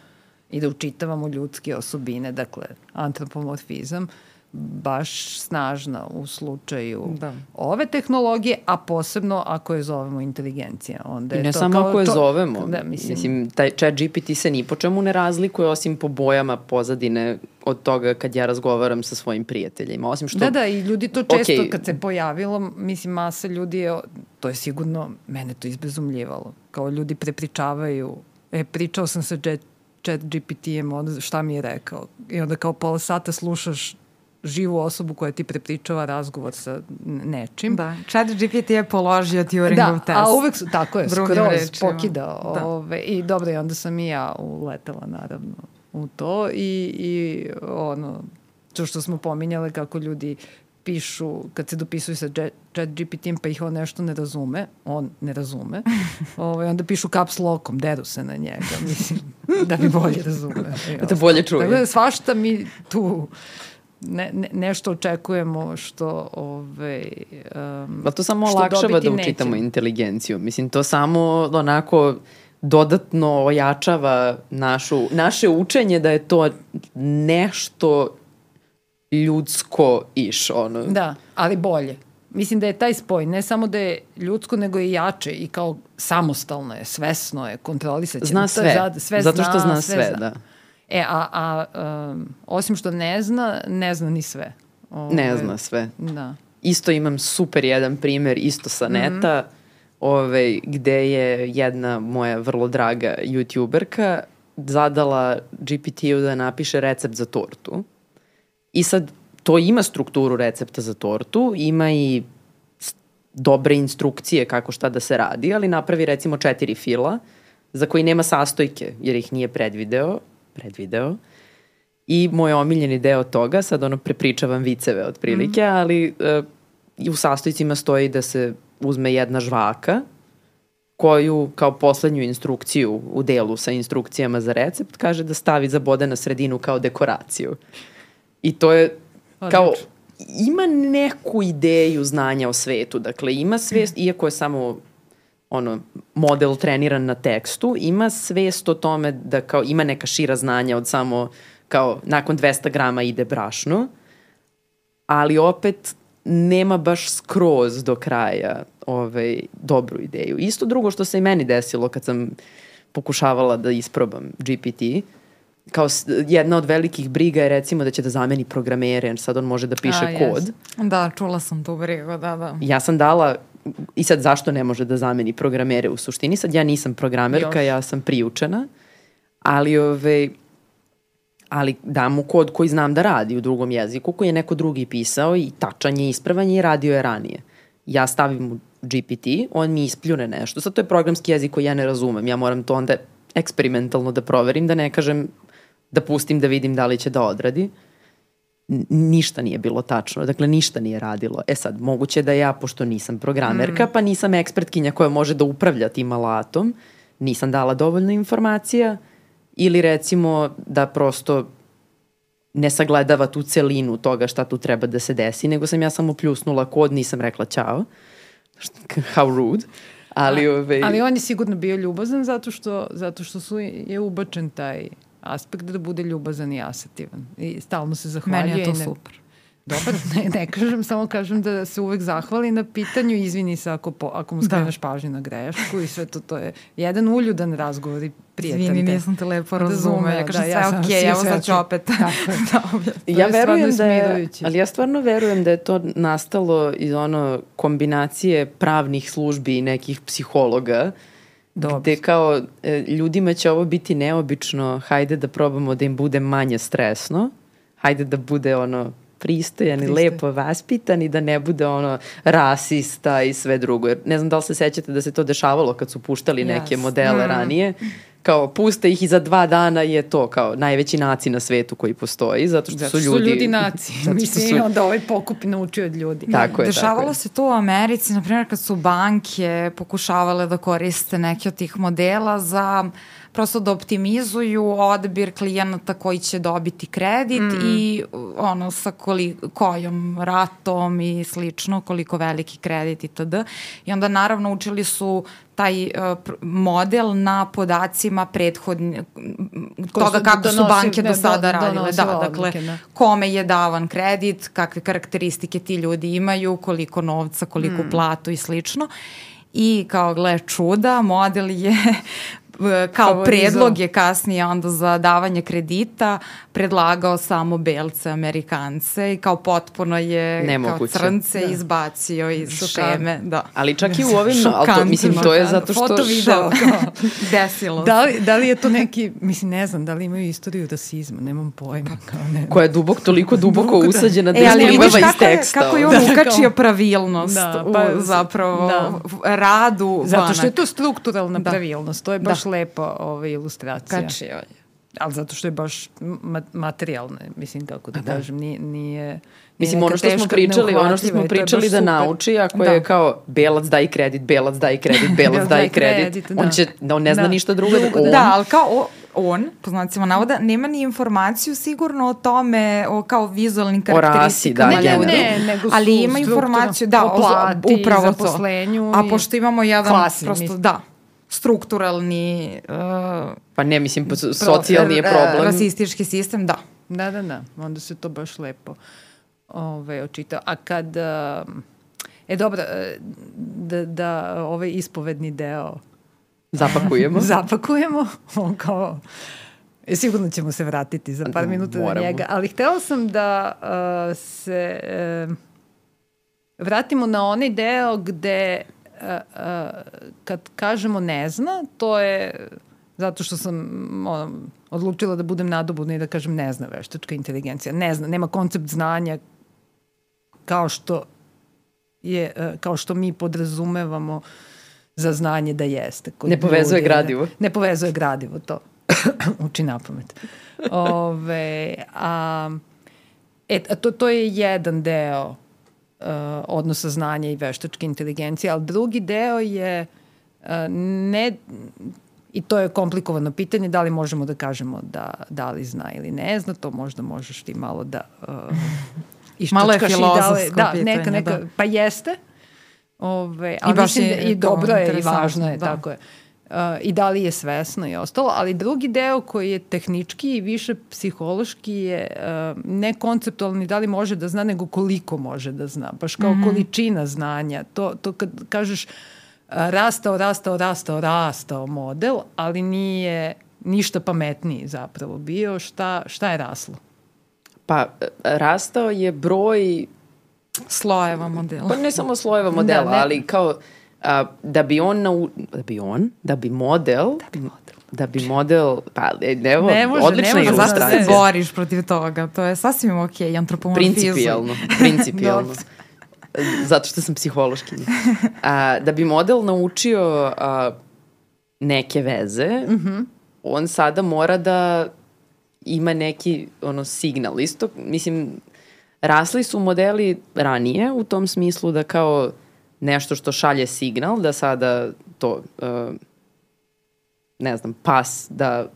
i da učitavamo ljudske osobine, dakle, antropomorfizam. Uh, baš snažna u slučaju da. ove tehnologije, a posebno ako je zovemo inteligencija. Onda je I ne to samo ako je to, zovemo. Da, mislim, mislim, taj chat GPT se ni po čemu ne razlikuje osim po bojama pozadine od toga kad ja razgovaram sa svojim prijateljima. Osim što... Da, da, i ljudi to često okay. kad se pojavilo, mislim, masa ljudi je, to je sigurno, mene to izbezumljivalo. Kao ljudi prepričavaju, e, pričao sam sa chat, chat GPT-em, onda šta mi je rekao. I onda kao pola sata slušaš živu osobu koja ti prepričava razgovor sa nečim. Da, chat GPT je položio Turingov da, test. Da, a uvek su, tako je, skroz rečima. pokidao. Da. Ove, I dobro, i onda sam i ja uletela naravno u to i, i ono, to što smo pominjale kako ljudi pišu, kad se dopisuju sa chat GPT-im pa ih on nešto ne razume, on ne razume, ovaj, onda pišu caps lockom, deru se na njega, mislim, da bi bolje razume. Da bolje čuje. Tako da svašta mi tu ne, ne, nešto očekujemo što ove, um, pa to samo olakšava da učitamo neće. inteligenciju. Mislim, to samo onako dodatno ojačava našu, naše učenje da je to nešto ljudsko iš, ono. Da, ali bolje. Mislim da je taj spoj, ne samo da je ljudsko, nego i jače i kao samostalno je, svesno je, kontrolisat će. Zna sve, sve zato što zna, sve, sve zna. da. E, a, a um, osim što ne zna, ne zna ni sve. Ove, ne zna sve. Da. Isto imam super jedan primer, isto sa mhm. neta, mm -hmm. ove, gde je jedna moja vrlo draga youtuberka zadala GPT-u da napiše recept za tortu. I sad, to ima strukturu recepta za tortu, ima i dobre instrukcije kako šta da se radi, ali napravi recimo četiri fila za koji nema sastojke, jer ih nije predvideo predvideo. I moj omiljeni deo toga, sad ono prepričavam viceve otprilike, mm. ali uh, u sastojcima stoji da se uzme jedna žvaka koju kao poslednju instrukciju u delu sa instrukcijama za recept kaže da stavi zabode na sredinu kao dekoraciju. I to je kao Odlično. ima neku ideju znanja o svetu. Dakle, ima svest, iako je samo ono, model treniran na tekstu, ima svest o tome da kao ima neka šira znanja od samo kao nakon 200 grama ide brašno, ali opet nema baš skroz do kraja ovaj, dobru ideju. Isto drugo što se i meni desilo kad sam pokušavala da isprobam GPT, kao jedna od velikih briga je recimo da će da zameni programere, jer sad on može da piše A, kod. jest. Da, čula sam tu brigu, da, da. Ja sam dala, i sad zašto ne može da zameni programere u suštini? Sad ja nisam programerka, Još. ja sam priučena, ali ove, ali dam mu kod koji znam da radi u drugom jeziku, koji je neko drugi pisao i tačan je, ispravan je i radio je ranije. Ja stavim u GPT, on mi ispljune nešto. Sad to je programski jezik koji ja ne razumem. Ja moram to onda eksperimentalno da proverim, da ne kažem da pustim da vidim da li će da odradi. N- ništa nije bilo tačno, dakle ništa nije radilo. E sad, moguće da ja, pošto nisam programerka, pa nisam ekspertkinja koja može da upravlja tim alatom, nisam dala dovoljno informacija ili recimo da prosto ne sagledava tu celinu toga šta tu treba da se desi, nego sam ja samo pljusnula kod, nisam rekla. Št- How rude. Ali, ove, Ali on je sigurno bio ljubazan zato što, zato što su, je ubačen taj aspekt da bude ljubazan i asetivan. I stalno se zahvaljuje. Meni je to ne, super. Dobar, ne, ne kažem, samo kažem da se uvek zahvali na pitanju, izvini se ako, po, ako mu Da. skreneš pažnju na grešku i sve to, to je jedan uljudan razgovor i prijetan. Izvini, te- nisam te lepo razumela. Ja kažem da, sve ja sam okej, svi evo sad ću opet Tako da ja je stvarno verujem da je, ali ja stvarno verujem da je to nastalo iz ono kombinacije pravnih službi i nekih psihologa, Dobro. gde kao e, ljudima će ovo biti neobično, hajde da probamo da im bude manje stresno, hajde da bude ono pristojan i Pristojan. lepo vaspitan i da ne bude ono rasista i sve drugo. Jer ne znam da li se sećate da se to dešavalo kad su puštali neke Yes. modele ranije. Kao puste ih i za dva dana je to kao najveći naci na svetu koji postoji, zato što Zato su što ljudi... su ljudi naci. Mislim, su- onda ovaj pokup naučio od ljudi. Tako je, Dešavalo tako je. se to u Americi, na primjer kad su banke pokušavale da koriste neke od tih modela za prosto da optimizuju odbir klijenata koji će dobiti kredit Mm. i ono sa koli, kojom ratom i slično, koliko veliki kredit itd. I onda naravno učili su taj uh, model na podacima prethodni, Koji toga su kako su donosi- banke ne, do sada do- radile. Da, dakle, odluke, da. kome je davan kredit, kakve karakteristike ti ljudi imaju, koliko novca, koliko platu i slično. I kao gle čuda, model je kao Favorizao. predlog je kasnije onda za davanje kredita predlagao samo belce Amerikance i kao potpuno je Nemoguće. kao crnce Da. izbacio iz Šokantno. šeme. Da. Ali čak i u ovim, ali to, mislim, to je zato što... Foto, video, kao. Desilo Da li, da li je to neki, mislim, ne znam, da li imaju istoriju rasizma, nemam pojma. Kao ne. koja je dubok, toliko duboko Duboko, da. usađena da E, ali iz kako je, teksta. kako je on Da, kao- ukačio pravilnost Da, u pa, zapravo da. radu Zato što je to strukturalna Da. pravilnost, to je baš lepa ova ilustracija. Kačio je. Ali zato što je baš ma materijalna, mislim, kako da, kažem, nije... nije Mislim, nije ono što smo pričali, ono što smo pričali da super. nauči, ako Da. je kao belac daj kredit, belac daj kredit, belac daj kredit, kredit, on da. će, da on ne zna Da. ništa drugo. Drugo on, da- Da, ali kao o, on, po znacima navoda, nema ni informaciju sigurno o tome, o kao vizualnim O rasi, karakteristikama da, Ne, ne, ne, nego ali ima informaciju, da, o plati, upravo to. A pošto imamo jedan, Klasi, prosto, mislim. da, strukturalni uh, Pa ne, mislim, pa socijalni je e, problem. rasistički sistem, da. Da, da, da. Onda se to baš lepo ove, očita. A kad... um, E, dobro, da, da ovaj ispovedni deo Zapakujemo. zapakujemo, on kao... E, sigurno ćemo se vratiti za par minuta na njega, ali htela sam da uh, se uh, vratimo na onaj deo gde uh, uh, kad kažemo ne zna, to je zato što sam ono, odlučila da budem nadobudna i da kažem ne zna veštačka inteligencija. Ne zna, nema koncept znanja kao što je, uh, kao što mi podrazumevamo za znanje da jeste. kod Ne povezuje ljudi. gradivo. Ne povezuje gradivo, to uči na pamet. Ove, a, e, a to, to je jedan deo uh, odnosa znanja i veštačke inteligencije, ali drugi deo je E, ne, I to je komplikovano pitanje, da li možemo da kažemo da, da li zna ili ne zna, to možda možeš ti malo da uh, Malo je filozofsko da, li, da, pitanje, neka, neka, da. Pa jeste, Ove, ali I baš mislim je da, i dobro je i važno je, da. tako je. Uh, I da li je svesno i ostalo, ali drugi deo koji je tehnički i više psihološki je uh, ne konceptualni da li može da zna, nego koliko može da zna. Baš kao mm. -hmm. količina znanja. To, to kad kažeš uh, rastao, rastao, rastao, rastao model, ali nije ništa pametniji zapravo bio. Šta, šta je raslo? Pa, e, rastao je broj, Slojeva modela. pa ne samo slojeva modela, Da, ne- ali kao a, da bi on, nau, da bi on, da bi model, da bi model, da bi model, pa evo, Ne može, odlična ne može, zašto se boriš protiv toga? To je sasvim ok, antropomorfizam. Principijalno, principijalno. Zato što sam psihološkinja. A, da bi model naučio a, neke veze, mm Mhm. -hmm. on sada mora da ima neki ono signal. Isto, mislim, rasli su modeli ranije u tom smislu da kao nešto što šalje signal, da sada to, uh, ne znam, pas da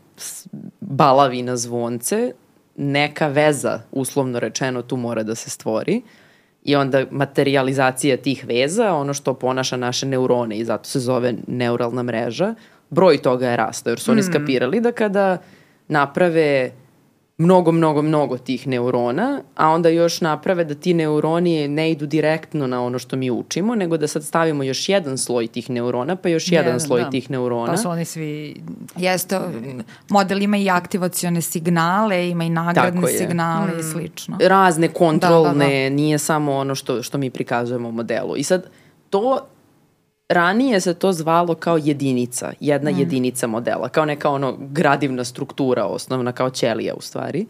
balavi na zvonce, neka veza, uslovno rečeno, tu mora da se stvori i onda materializacija tih veza, ono što ponaša naše neurone i zato se zove neuralna mreža, broj toga je rastao, jer su oni skapirali da kada naprave mnogo, mnogo, mnogo tih neurona, a onda još naprave da ti neuroni ne idu direktno na ono što mi učimo, nego da sad stavimo još jedan sloj tih neurona, pa još jedan, Jedan, sloj da. tih neurona. Pa su oni svi Jeste, model ima i aktivacione signale, ima i nagradne signale Mm. i slično. razne kontrolne, Da, da, nije samo ono što, što mi prikazujemo u modelu. I sad, to, ranije se to zvalo kao jedinica, jedna mm. jedinica modela, kao neka ono gradivna struktura osnovna, kao ćelija u stvari.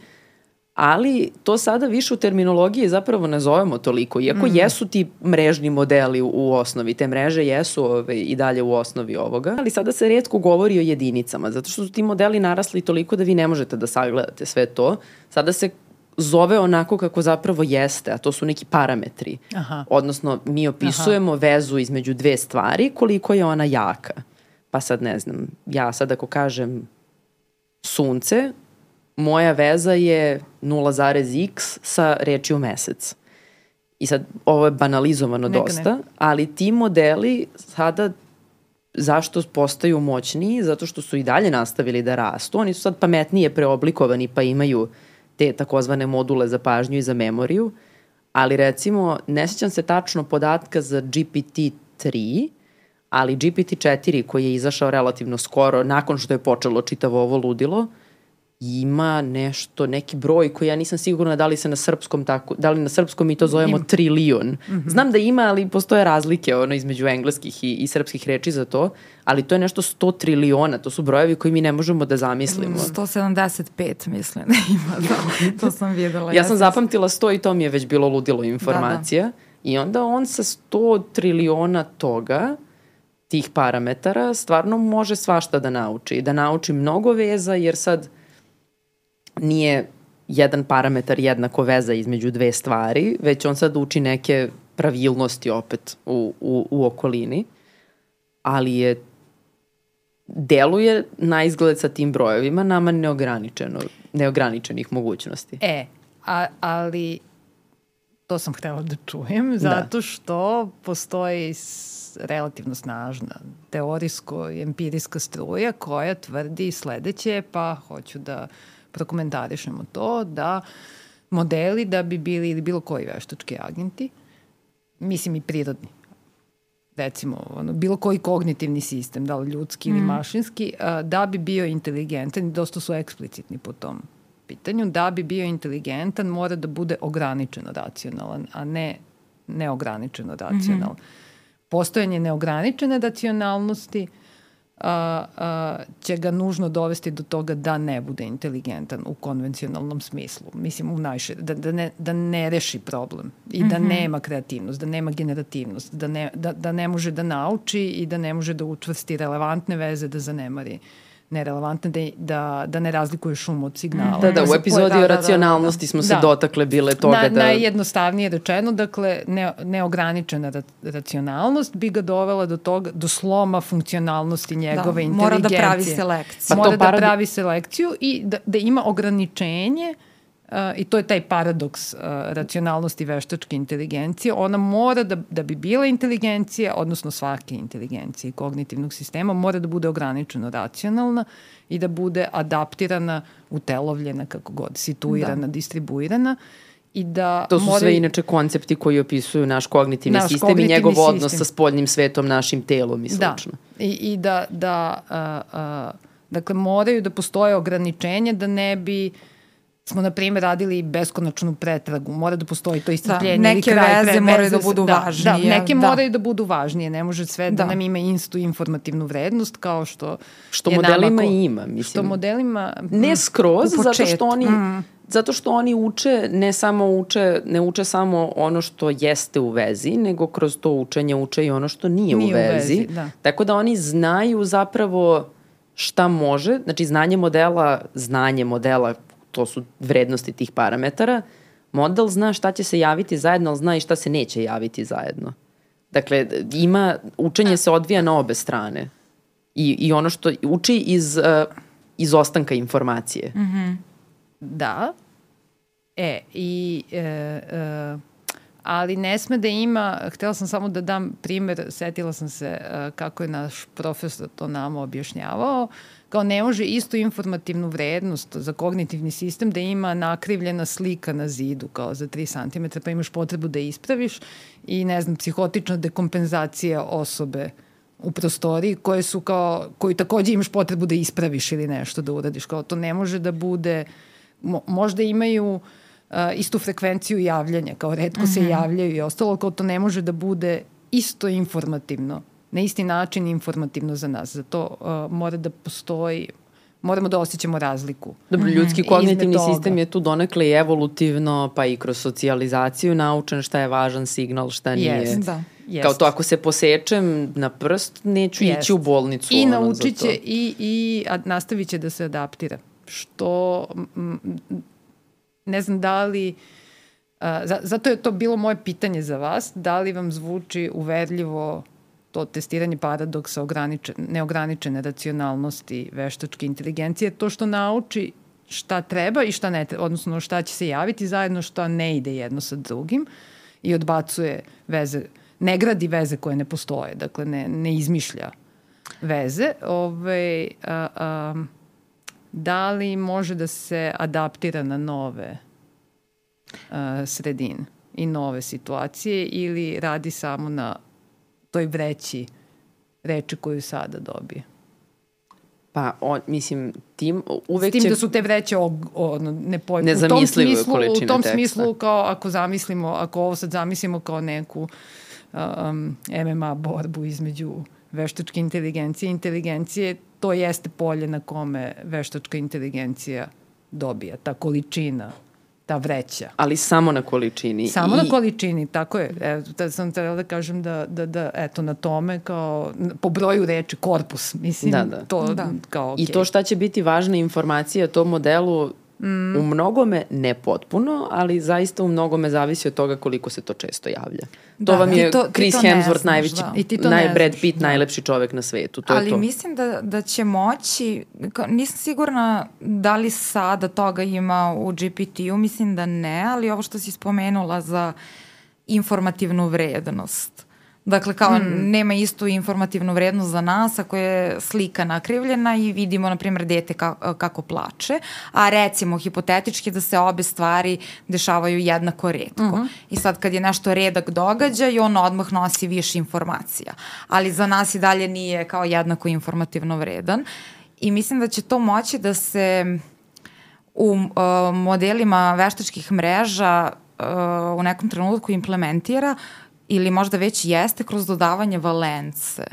Ali to sada više u terminologiji zapravo ne zovemo toliko, iako mm. jesu ti mrežni modeli u, u osnovi, te mreže jesu ove, i dalje u osnovi ovoga, ali sada se redko govori o jedinicama, zato što su ti modeli narasli toliko da vi ne možete da sagledate sve to. Sada se zove onako kako zapravo jeste, a to su neki parametri. Aha. Odnosno, mi opisujemo Aha. vezu između dve stvari, koliko je ona jaka. Pa sad ne znam, ja sad ako kažem sunce, moja veza je 0,x sa rečju mesec. I sad, ovo je banalizovano Neka, dosta, neka. ali ti modeli sada zašto postaju moćniji? Zato što su i dalje nastavili da rastu. Oni su sad pametnije preoblikovani pa imaju te takozvane module za pažnju i za memoriju. Ali recimo, ne sjećam se tačno podatka za GPT-3, ali GPT-4 koji je izašao relativno skoro, nakon što je počelo čitavo ovo ludilo, ima nešto, neki broj koji ja nisam sigurna da li se na srpskom tako, da li na srpskom mi to zovemo trilion. Mm -hmm. Znam da ima, ali postoje razlike ono između engleskih i, i srpskih reči za to, ali to je nešto 100 triliona, to su brojevi koji mi ne možemo da zamislimo. 175 mislim da ima, da, to sam videla. Ja sam zapamtila 100 i to mi je već bilo ludilo informacija. Da, da. I onda on sa 100 triliona toga, tih parametara, stvarno može svašta da nauči. Da nauči mnogo veza, jer sad nije jedan parametar jednako veza između dve stvari, već on sad uči neke pravilnosti opet u, u, u okolini, ali je deluje na izgled sa tim brojevima nama neograničeno, neograničenih mogućnosti. E, a, ali to sam htela da čujem, zato što postoji relativno snažna teorijsko i empirijska struja koja tvrdi sledeće, pa hoću da prokomentarišemo to, da modeli da bi bili ili bilo koji veštački agenti, mislim i prirodni, recimo, ono, bilo koji kognitivni sistem, da li ljudski ili mašinski, a, da bi bio inteligentan, i dosta su eksplicitni po tom pitanju, da bi bio inteligentan mora da bude ograničeno racionalan, a ne neograničeno racionalan. Postojanje neograničene racionalnosti a, a, će ga nužno dovesti do toga da ne bude inteligentan u konvencionalnom smislu. Mislim, u najše, da, da, ne, da ne reši problem i da nema kreativnost, da nema generativnost, da ne, da, da ne može da nauči i da ne može da učvrsti relevantne veze, da zanemari nerelevantna, da, da, da ne razlikuje šum od signala. Da, da, u se epizodi poje- o racionalnosti smo se Da. dotakle bile toga Na, da... Najjednostavnije rečeno, dakle, ne, neograničena ra racionalnost bi ga dovela do toga, do sloma funkcionalnosti njegove Da, mora da inteligencije. pravi selekciju. Pa mora da pravi selekciju i da, da ima ograničenje Uh, I to je taj paradoks uh, racionalnosti veštačke inteligencije. Ona mora da, da bi bila inteligencija, odnosno svake inteligencije i kognitivnog sistema, mora da bude ograničeno racionalna i da bude adaptirana, utelovljena, kako god, situirana, da. distribuirana i da To su mora- sve inače koncepti koji opisuju naš kognitivni Naš sistem i kognitivni njegov odnos sistem. sa spoljnim svetom, našim telom i slično. Da, i, i da, da a, a, dakle, moraju da postoje ograničenja da ne bi smo, na primjer, radili beskonačnu pretragu. Mora da postoji to iscrpljenje. Da, ili neke kraj veze pre- moraju da budu da, važnije, Da, neke da. moraju da budu važnije. Ne može sve da, Da. nam ima istu informativnu vrednost kao što Što modelima nama ko- ima, mislim. Što modelima... Ne skroz, U zato što oni zato što oni uče, ne samo uče, ne uče samo ono što jeste u vezi, nego kroz to učenje uče i ono što nije, Nije u u vezi. vezi, da. Tako da oni znaju zapravo šta može, znači znanje modela, znanje modela, to su vrednosti tih parametara, model zna šta će se javiti zajedno, ali zna i šta se neće javiti zajedno. Dakle, ima, učenje se odvija na obe strane. I, i ono što uči iz uh, izostanka informacije. Da. E, i... E, e, ali ne sme da ima, htela sam samo da dam primer, setila sam se e, kako je naš profesor to nama objašnjavao, kao ne može istu informativnu vrednost za kognitivni sistem da ima nakrivljena slika na zidu kao za 3 cm, pa imaš potrebu da ispraviš i ne znam, psihotična dekompenzacija osobe u prostoriji koje su kao, koju takođe imaš potrebu da ispraviš ili nešto da uradiš. Kao to ne može da bude, mo, možda imaju uh, istu frekvenciju javljanja, kao redko mm -hmm. se javljaju i ostalo, kao to ne može da bude isto informativno, na isti način informativno za nas. Zato uh, mora da postoji, moramo da osjećamo razliku. Dobro, ljudski Izme kognitivni sistem je tu donekle i evolutivno, pa i kroz socijalizaciju naučen šta je važan signal, šta nije. Jest. Da. Jest. Kao to ako se posečem na prst, neću Jest. ići u bolnicu. I ono, naučit će i, i nastavit će da se adaptira. Što, m, ne znam da li, a, za, zato je to bilo moje pitanje za vas, da li vam zvuči uverljivo to testiranje paradoksa ograničen, neograničene racionalnosti veštačke inteligencije, to što nauči šta treba i šta ne treba, odnosno šta će se javiti zajedno, šta ne ide jedno sa drugim i odbacuje veze, ne gradi veze koje ne postoje, dakle ne, ne izmišlja veze. Ove, a, a, da li može da se adaptira na nove a, sredine i nove situacije ili radi samo na toj vreći reči koju sada dobije? Pa, on, mislim, tim uvek S tim će... da su te vreće og, ono, ne poj... Nezamislive u tom smislu, U tom teksta. smislu, kao ako zamislimo, ako ovo sad zamislimo kao neku um, MMA borbu između veštačke inteligencije i inteligencije, to jeste polje na kome veštačka inteligencija dobija, ta količina, ta vreća. Ali samo na količini. Samo I, na količini, tako je. E, da sam trebala da kažem da, da, da, eto, na tome, kao, po broju reči, korpus, mislim, Da, da. to Da. kao, okay. I to šta će biti važna informacija tom modelu mm. u mnogome ne potpuno, ali zaista u mnogome zavisi od toga koliko se to često javlja. Da, to vam je to- Chris Hemsworth znaš, najveći, da. I ti to naj, Brad Pitt, da. najlepši čovek na svetu. To je Ali to. mislim da, da će moći, nisam sigurna da li sada toga ima u GPT-u, mislim da ne, ali ovo što si spomenula za informativnu vrednost. Dakle, kao hmm. nema istu informativnu vrednost za nas ako je slika nakrivljena i vidimo, na primjer, dete kako, kako plače, a recimo hipotetički da se obe stvari dešavaju jednako redko. Uh -huh. I sad kad je nešto redak događaj, on odmah nosi više informacija. Ali za nas i dalje nije kao jednako informativno vredan. I mislim da će to moći da se u uh, modelima veštačkih mreža uh, u nekom trenutku implementira ili možda već jeste kroz dodavanje valence.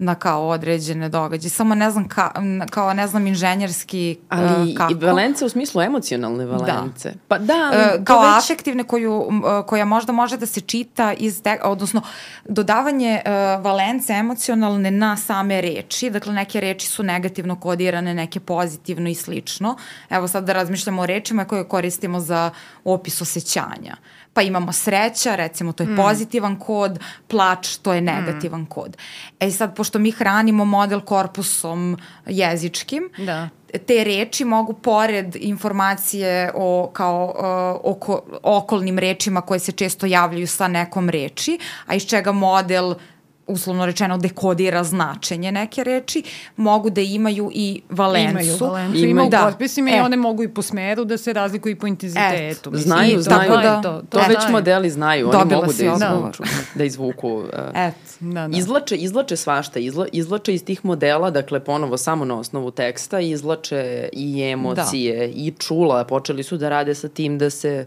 na kao određene događaje. Samo ne znam ka, kao ne znam inženjerski uh, Ali kako. i valence u smislu emocionalne valence. Da. Pa da, ali E, to kao već... afektivne koju, e, koja možda može da se čita iz te, odnosno dodavanje e, valence emocionalne na same reči, dakle neke reči su negativno kodirane, neke pozitivno i slično. Evo sad da razmišljamo o rečima koje koristimo za opis osjećanja. Pa imamo sreća, recimo to je pozitivan kod, plač, to je negativan kod. E sad, pošto mi hranimo model korpusom jezičkim, Da. te reči mogu pored informacije o kao uh, oko, okolnim rečima koje se često javljaju sa nekom reči, a iz čega model uslovno rečeno dekodira značenje neke reči, mogu da imaju i valencu. Imaju valencu, Imaju. ima u Da. potpisima i E. one mogu i po smeru da se razlikuju i po intenzitetu. Mislim, Znaju, i znaju. je Da. To, To to već znaju. modeli znaju, oni Dobila mogu da izvuku, da izvuku uh, Eto. Da, da. Izlače, izlače svašta, izla, izlače iz tih modela, dakle ponovo samo na osnovu teksta, izlače i emocije da. i čula, počeli su da rade sa tim da se e,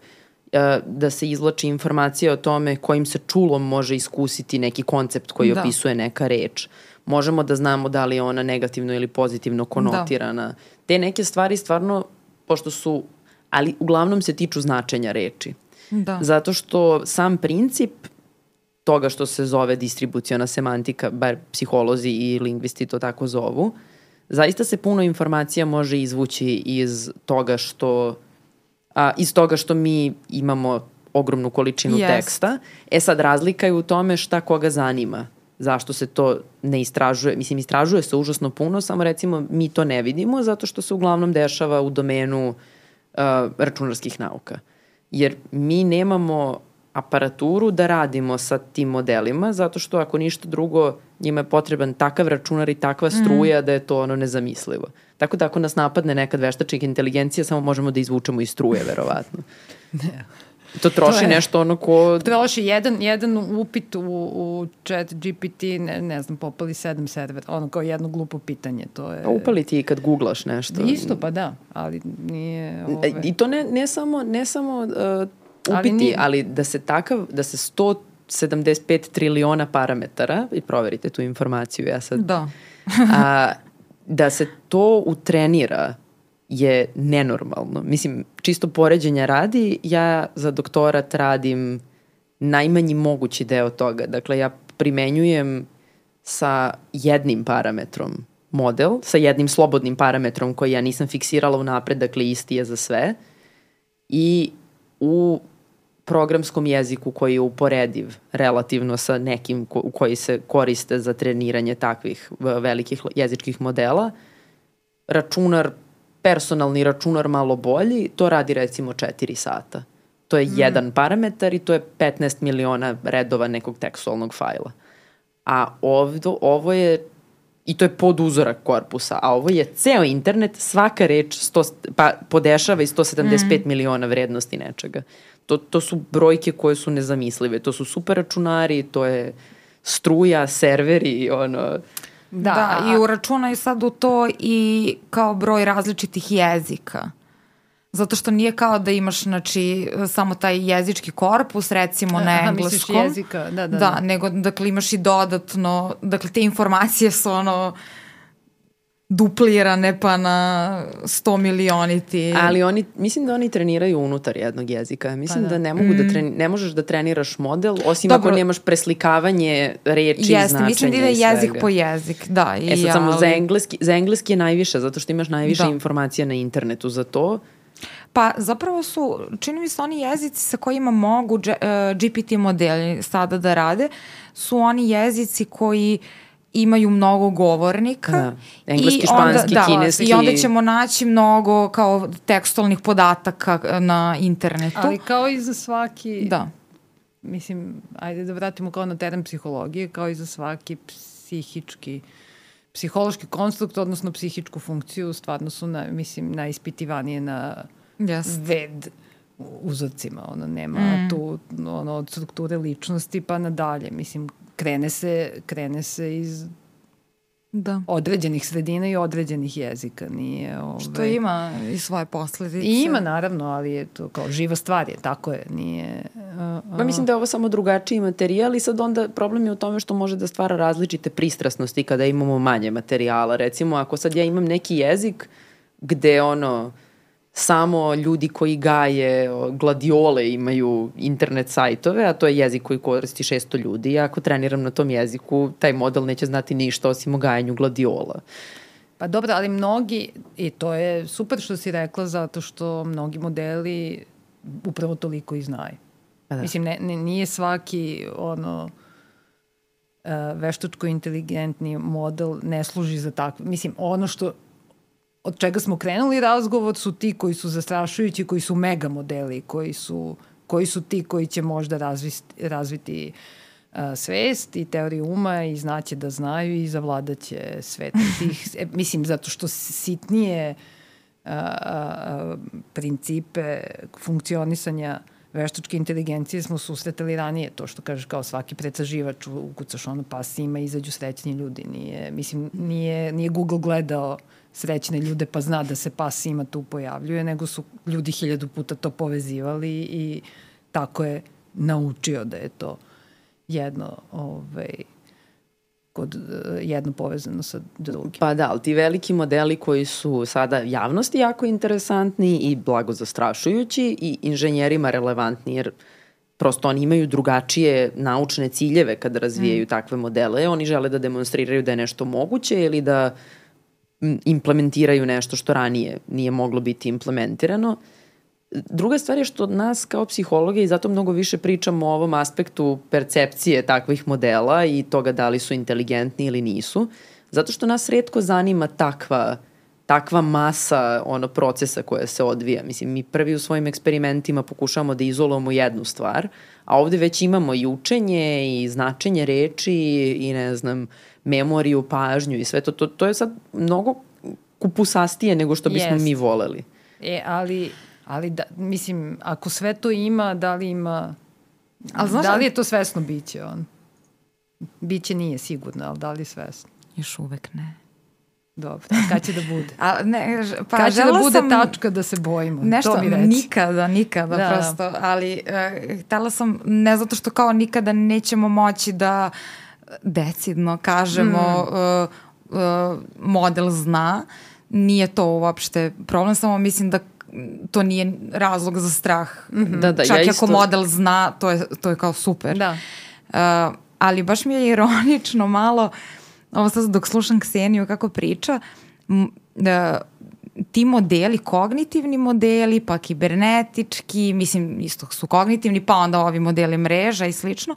da se izlači informacija o tome kojim se čulom može iskusiti neki koncept koji Da. opisuje neka reč. Možemo da znamo da li je ona negativno ili pozitivno konotirana. Da. Te neke stvari stvarno, pošto su, ali uglavnom se tiču značenja reči. Da. Zato što sam princip toga što se zove distribuciona semantika, bar psiholozi i lingvisti to tako zovu, zaista se puno informacija može izvući iz toga što a, iz toga što mi imamo ogromnu količinu Jest. teksta. E sad, razlika je u tome šta koga zanima. Zašto se to ne istražuje? Mislim, istražuje se užasno puno, samo recimo mi to ne vidimo zato što se uglavnom dešava u domenu uh, računarskih nauka. Jer mi nemamo aparaturu da radimo sa tim modelima, zato što ako ništa drugo, njima je potreban takav računar i takva struja mm. da je to ono nezamislivo. Tako da ako nas napadne nekad veštačka inteligencija, samo možemo da izvučemo iz struje, verovatno. To troši To je- nešto ono ko... Troši jedan, jedan upit u, u chat GPT, ne, ne znam, popali sedam servera, ono kao jedno glupo pitanje, to je... Pa upali ti kad googlaš nešto. Isto, pa da, ali nije... Ove... E, I to ne, ne samo, ne samo uh, upiti, Ali ali, nije- ali da se takav, da se 175 triliona parametara, i proverite tu informaciju, ja sad Da. a, da se to utrenira je nenormalno. Mislim, čisto poređenja radi, ja za doktorat radim najmanji mogući deo toga. Dakle, ja primenjujem sa jednim parametrom model, sa jednim slobodnim parametrom koji ja nisam fiksirala u napred, dakle isti je za sve. I u programskom jeziku koji je uporediv relativno sa nekim ko, koji se koriste za treniranje takvih velikih jezičkih modela, računar, personalni računar malo bolji, to radi recimo 4 sata. To je mm. jedan parametar i to je 15 miliona redova nekog tekstualnog fajla. A ovdo, ovo je i to je pod uzorak korpusa, a ovo je ceo internet, svaka reč sto, pa podešava i 175 mm. miliona vrednosti nečega. To, to su brojke koje su nezamislive. To su super računari, to je struja, serveri, ono... Da, da i uračunaju sad u to i kao broj različitih jezika. Zato što nije kao da imaš znači, samo taj jezički korpus, recimo na Aha, engleskom. misliš jezika, da, da, Da, da. nego dakle imaš i dodatno, dakle te informacije su ono duplirane pa na 100 milioniti. Ali oni, mislim da oni treniraju unutar jednog jezika. Mislim Pa da. da. ne mogu da treni, ne možeš da treniraš model, osim Dobro. ako nemaš preslikavanje reči i Jeste, značenja mislim da ide i jezik po jezik, da. I E sad ja, samo za ali- engleski, za engleski je najviše, zato što imaš najviše Da. informacija na internetu za to. Pa zapravo su, čini mi se oni jezici sa kojima mogu uh, GPT modeli sada da rade, su oni jezici koji imaju mnogo govornika. Da. Engleski, i onda- španski, da, kineski. I onda ćemo naći mnogo kao tekstualnih podataka eh, na internetu. Ali kao i za svaki, Da. mislim, ajde da vratimo kao na teren psihologije, kao i za svaki psihički psihološki konstrukt, odnosno psihičku funkciju, stvarno su, na, mislim, najispitivanije na Yes. ved uzorcima. Ono, nema mm. tu ono, od strukture ličnosti pa nadalje. Mislim, krene se, krene se iz Da. određenih sredina i određenih jezika. Nije, ove... Što ima i svoje posledice. I ima naravno, ali je to kao živa stvar je, tako je, nije... Uh, Pa mislim da je ovo samo drugačiji materijal i sad onda problem je u tome što može da stvara različite pristrasnosti kada imamo manje materijala. Recimo, ako sad ja imam neki jezik gde ono, samo ljudi koji gaje gladiole imaju internet sajtove, a to je jezik koji koristi 600 ljudi. I ako treniram na tom jeziku, taj model neće znati ništa osim o gajanju gladiola. Pa dobro, ali mnogi, i to je super što si rekla, zato što mnogi modeli upravo toliko i znaju. Pa da. Mislim, ne, ne, nije svaki ono, uh, veštačko inteligentni model ne služi za takve. Mislim, ono što od čega smo krenuli razgovor su ti koji su zastrašujući, koji su mega modeli, koji su, koji su ti koji će možda razviti, razviti uh, svest i teoriju uma i znaće da znaju i zavladaće svet tih, e, mislim, zato što sitnije uh, uh, principe funkcionisanja veštačke inteligencije smo susretali ranije, to što kažeš kao svaki pretraživač, ukucaš ono pas ima, izađu srećni ljudi, nije, mislim, nije, nije Google gledao srećne ljude pa zna da se pas ima tu pojavljuje, nego su ljudi hiljadu puta to povezivali i tako je naučio da je to jedno ovaj, kod, jedno povezano sa drugim. Pa da, ali ti veliki modeli koji su sada javnosti jako interesantni i blago zastrašujući i inženjerima relevantni, jer prosto oni imaju drugačije naučne ciljeve kada razvijaju mm. takve modele. Oni žele da demonstriraju da je nešto moguće ili da implementiraju nešto što ranije nije moglo biti implementirano. Druga stvar je što nas kao psihologe i zato mnogo više pričamo o ovom aspektu percepcije takvih modela i toga da li su inteligentni ili nisu, zato što nas redko zanima takva takva masa ono procesa koja se odvija. Mislim, mi prvi u svojim eksperimentima pokušavamo da izolujemo jednu stvar, a ovde već imamo i učenje i značenje reči i ne znam, memoriju, pažnju i sve to. To, to je sad mnogo kupusastije nego što bismo Jest. mi voleli. E, ali, ali da, mislim, ako sve to ima, da li ima... Ali znaš, da li je to svesno biće on? Biće nije sigurno, ali da li je svesno? Još uvek ne. Dobro, kad će da bude? A, ne, pa kad će da bude sam tačka da se bojimo? Nešto, to mi reći. nikada, nikada da. prosto, ali uh, htela sam, ne zato što kao nikada nećemo moći da decidno kažemo mm. uh, uh, model zna, nije to uopšte problem, samo mislim da to nije razlog za strah. Mm -hmm. Da, da, Čak ja isto... ako model zna, to je, to je kao super. Da. Uh, ali baš mi je ironično malo, ovo sad dok slušam Kseniju kako priča, da ti modeli, kognitivni modeli, pa kibernetički, mislim isto su kognitivni, pa onda ovi modeli mreža i slično,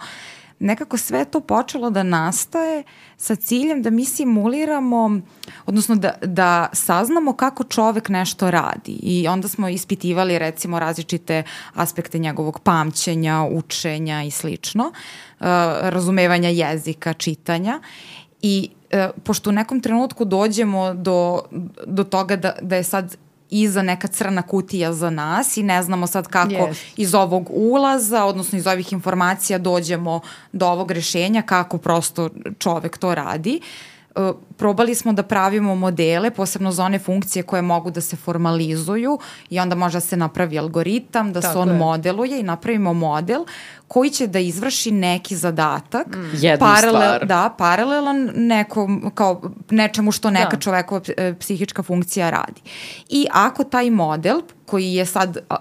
nekako sve to počelo da nastaje sa ciljem da mi simuliramo, odnosno da, da saznamo kako čovek nešto radi. I onda smo ispitivali recimo različite aspekte njegovog pamćenja, učenja i slično, uh, razumevanja jezika, čitanja. I e, pošto u nekom trenutku dođemo do, do toga da, da je sad iza neka crna kutija za nas i ne znamo sad kako yes. iz ovog ulaza, odnosno iz ovih informacija dođemo do ovog rešenja, kako prosto čovek to radi. Uh, probali smo da pravimo modele, posebno za one funkcije koje mogu da se formalizuju i onda može da se napravi algoritam, da Tako se on je. modeluje i napravimo model koji će da izvrši neki zadatak. Mm. Jednu paralel, stvar. Da, paralelan nekom, kao nečemu što neka da. čovekova e, psihička funkcija radi. I ako taj model koji je sad uh,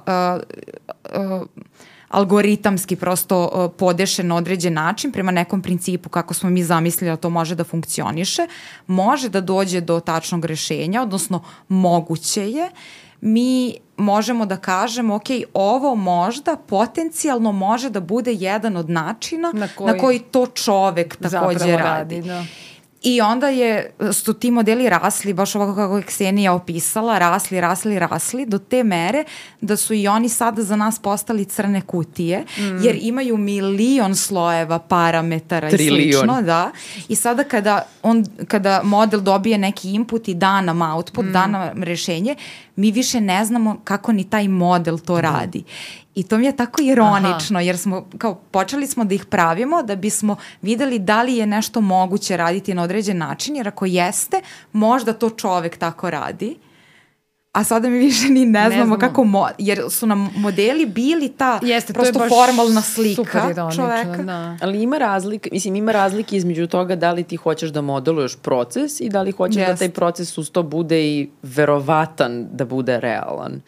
uh, algoritamski prosto uh, podešen na određen način prema nekom principu kako smo mi zamislili da to može da funkcioniše, može da dođe do tačnog rešenja, odnosno moguće je, mi možemo da kažemo, ok, ovo možda potencijalno može da bude jedan od načina na koji, na koji to čovek takođe radi. radi da. I onda je, su ti modeli rasli, baš ovako kako je Ksenija opisala, rasli, rasli, rasli, do te mere da su i oni sada za nas postali crne kutije, mm. jer imaju milion slojeva parametara Trilion. i slično, da. I sada kada, on, kada model dobije neki input i da nam output, mm. da nam rešenje, mi više ne znamo kako ni taj model to da. radi. I to mi je tako ironično, Aha. jer smo, kao, počeli smo da ih pravimo da bismo videli da li je nešto moguće raditi na određen način, jer ako jeste, možda to čovek tako radi, a sada mi više ni ne, Ne znamo, znamo. kako, mo jer su nam modeli bili ta Jeste, to je prosto baš formalna super slika ironično, čoveka. Da. Ali ima razlike, mislim ima razlike između toga da li ti hoćeš da modeluješ proces i da li hoćeš da Jest. taj proces uz to bude i verovatan da bude realan.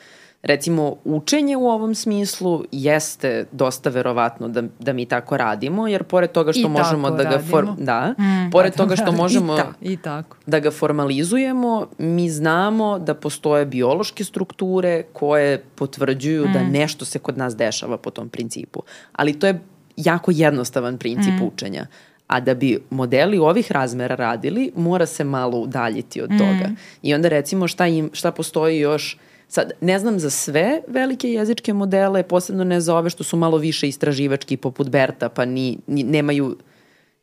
Recimo, učenje u ovom smislu jeste dosta verovatno da, da mi tako radimo, jer pored toga što I možemo da ga for, da, pored toga što možemo I ta- I tako. da ga formalizujemo, mi znamo da postoje biološke strukture koje potvrđuju da nešto se kod nas dešava po tom principu. Ali to je jako jednostavan princip učenja. A da bi modeli ovih razmera radili, mora se malo udaljiti od toga. I onda recimo šta, im, šta postoji još Sad, ne znam za sve velike jezičke modele, posebno ne za ove što su malo više istraživački poput Berta, pa ni, ni, nemaju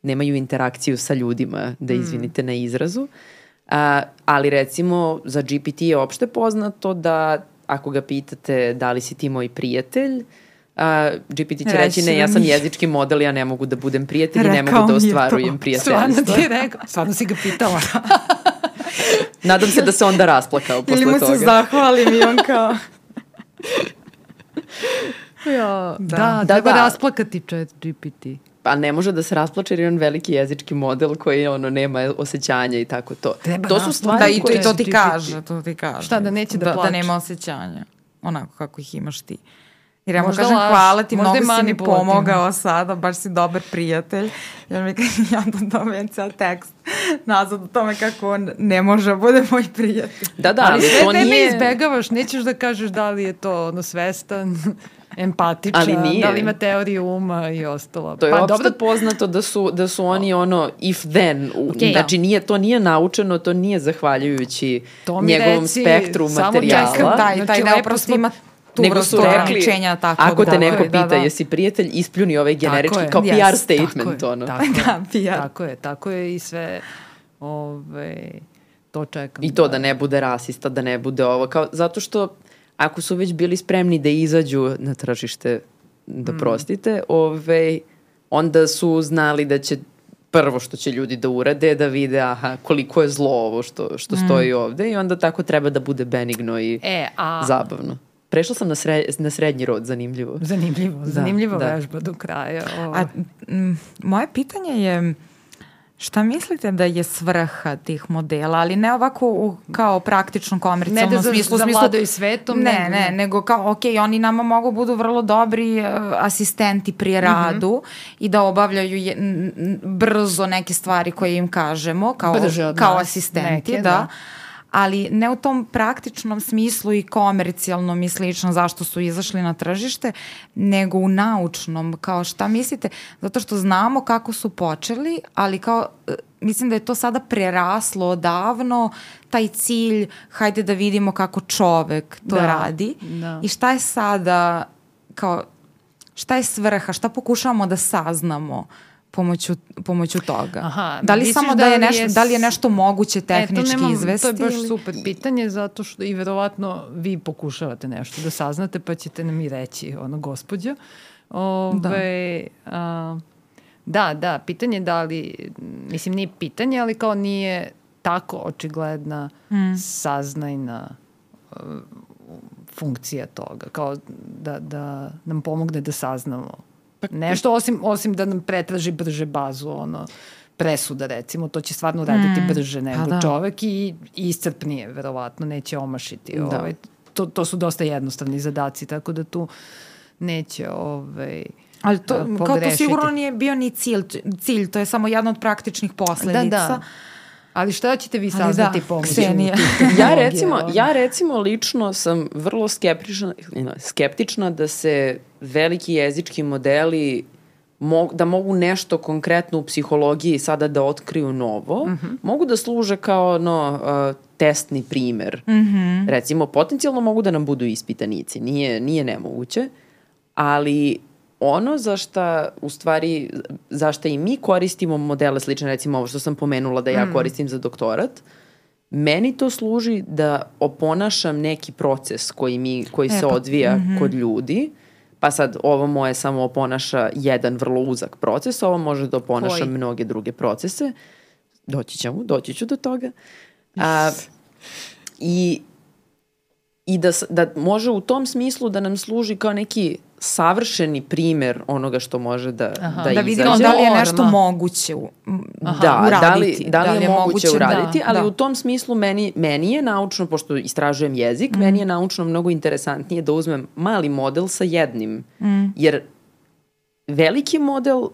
nemaju interakciju sa ljudima, da izvinite na izrazu. A, ali recimo za GPT je opšte poznato da ako ga pitate da li si ti moj prijatelj, a, GPT će Reći ne, ja sam jezički model, ja ne mogu da budem prijatelj i ne mogu da ostvarujem Stvarno prijateljstvo. ti je rekao, stvarno si ga pitala. Nadam se da se onda rasplakao posle Ili mu toga. se zahvalim i on kao... ja, da, Da. da, Da, treba da. rasplakati chat GPT. Pa ne može da se rasplače jer je on veliki jezički model koji ono nema osjećanja i tako to. Treba to su stvari Da, i to, koje i to ti kaže, to ti kaže. Šta, da neće da da, plače? da nema osjećanja. Onako kako ih imaš ti. Jer ja mu kažem laž, hvala ti, možda je mnogo si mi pomogao sada, baš si dobar prijatelj. On mi kaže, ja da dobijem ceo tekst nazad o tome kako on ne može da bude moj prijatelj. Da, da, ali ali sve to teme nije... izbegavaš, nećeš da kažeš da li je to ono svestan, empatičan, Ali nije. da li ima teoriju uma i ostalo. To je pa, pa, dobro, poznato da su, da su oni ono if then. U, Okej. znači nije, to nije naučeno, to nije zahvaljujući To njegovom reci, spektru samo materijala. čekam Taj, Znači, taj deo lepo prosto ima tu Nego vrstu ograničenja takvog. ako te da, neko da, pita da. jesi prijatelj, ispljuni ovaj generički je. kao Yes, PR tako statement. tako je, ono. Tako je, Da, PR. tako je, tako je i sve ove, to čekam. I to da ne bude rasista, da ne bude ovo. Kao, zato što ako su već bili spremni da izađu na tržište, da Mm. prostite, ovaj, onda su znali da će prvo što će ljudi da urade je da vide aha, koliko je zlo ovo što, što stoji ovde i onda tako treba da bude benigno i Mm. E, a... zabavno. Prešla sam na, sre, na srednji rod, zanimljivo. Zanimljivo, zanimljiva da. vežba do kraja. Ovo. A m, moje pitanje je šta mislite da je svrha tih modela, ali ne ovako u, kao praktičnom komercijalnom Ne da za- smislu. u smislu- zavladaju svetom, Ne, nego- ne, nego kao, ok, oni nama mogu budu vrlo dobri uh, asistenti Mhm. pri radu i da obavljaju je, n, n, brzo neke stvari koje im kažemo, kao, Brže od kao asistenti, neke, da. da. Ali ne u tom praktičnom smislu i komercijalnom i slično zašto su izašli na tržište, nego u naučnom, kao šta mislite, zato što znamo kako su počeli, ali kao e, mislim da je to sada preraslo odavno, taj cilj, hajde da vidimo kako čovek to Da, radi da. i šta je sada kao šta je svrha, šta pokušavamo da saznamo pomoću, pomoću toga. Aha, da li samo da, da je nešto, je da li je nešto moguće tehnički e, to nemam, izvesti? To je baš ili- super pitanje zato što i verovatno vi pokušavate nešto da saznate pa ćete nam i reći, ono, gospođo. Ove, a, da, da, pitanje da li, mislim nije pitanje, ali kao nije tako očigledna Mm. saznajna uh, funkcija toga, kao da, da nam pomogne da saznamo nešto, osim, osim da nam pretraži brže bazu, ono, presuda recimo, to će stvarno raditi Mm, brže nego pa da. čovek i, i iscrpnije, verovatno, neće omašiti. Da. Ovaj, to, to su dosta jednostavni zadaci, tako da tu neće ovaj, Ali to, a, kao to pogrešiti. sigurno nije bio ni cilj, cilj, to je samo jedna od praktičnih posledica. Da, da. Ali šta ćete vi saznati da, pomoću? Ja recimo, ja recimo lično sam vrlo skeptična, skeptična da se veliki jezički modeli mo, da mogu nešto konkretno u psihologiji sada da otkriju novo, mogu da služe kao no, uh, testni primer. Recimo, potencijalno mogu da nam budu ispitanici, nije, nije nemoguće, ali ono za šta, u stvari, za šta i mi koristimo modele slične, recimo ovo što sam pomenula da ja koristim za doktorat, meni to služi da oponašam neki proces koji, mi, koji E, se pa, odvija kod ljudi, pa sad ovo moje samo oponaša jedan vrlo uzak proces, ovo može da oponaša Koji? mnoge druge procese. Doći ćemo, doći ću do toga. A, I i da, da može u tom smislu da nam služi kao neki savršeni primer onoga što može da, Aha. da, Da vidimo izađe. da li je nešto moguće u, m, Da, da li, uraditi. da li je, moguće uraditi, da, ali da. u tom smislu meni, meni je naučno, pošto istražujem jezik, mm. meni je naučno mnogo interesantnije da uzmem mali model sa jednim. Mm. Jer veliki model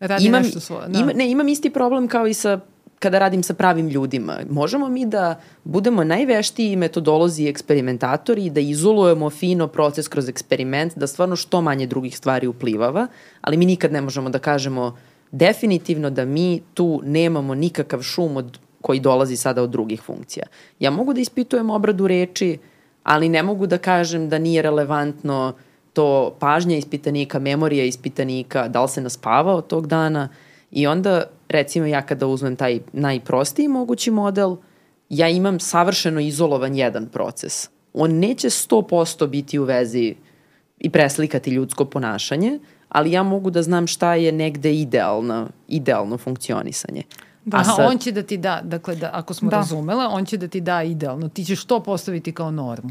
Radi imam, nešto svoje. Da. ima, ne, imam isti problem kao i sa kada radim sa pravim ljudima. Možemo mi da budemo najveštiji metodolozi i eksperimentatori i da izolujemo fino proces kroz eksperiment, da stvarno što manje drugih stvari uplivava, ali mi nikad ne možemo da kažemo definitivno da mi tu nemamo nikakav šum od, koji dolazi sada od drugih funkcija. Ja mogu da ispitujem obradu reči, ali ne mogu da kažem da nije relevantno to pažnja ispitanika, memorija ispitanika, da li se naspavao tog dana i onda recimo ja kada uzmem taj najprostiji mogući model, ja imam savršeno izolovan jedan proces. On neće 100% biti u vezi i preslikati ljudsko ponašanje, ali ja mogu da znam šta je negde idealno, idealno funkcionisanje. Da, A Aha, sad- on će da ti da, dakle, da, ako smo Da. razumele, on će da ti da idealno. Ti ćeš to postaviti kao normu.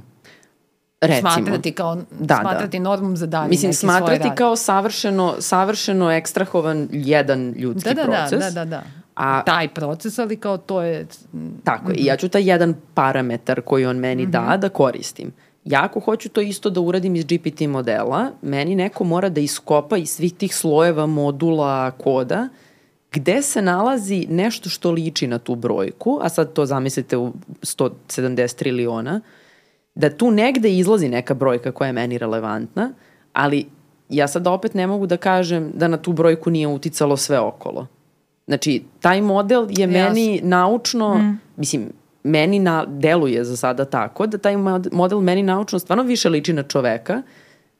Recimo. Smatrati kao, Da, smatrati da. normom za dalje Mislim, neki smatrati kao savršeno, savršeno ekstrahovan jedan ljudski da, da, proces. Da, da, da, da. A- Taj proces, ali kao to je... Tako je, i ja ću taj jedan parametar koji on meni Mhm. da, da koristim. Ja ako hoću to isto da uradim iz GPT modela, meni neko mora da iskopa iz svih tih slojeva modula koda gde se nalazi nešto što liči na tu brojku, a sad to zamislite u 170 triliona, da tu negde izlazi neka brojka koja je meni relevantna, ali ja sad opet ne mogu da kažem da na tu brojku nije uticalo sve okolo. Znači, taj model je Jasno. meni naučno, mm. mislim, meni na, deluje za sada tako, da taj mod- model meni naučno stvarno više liči na čoveka,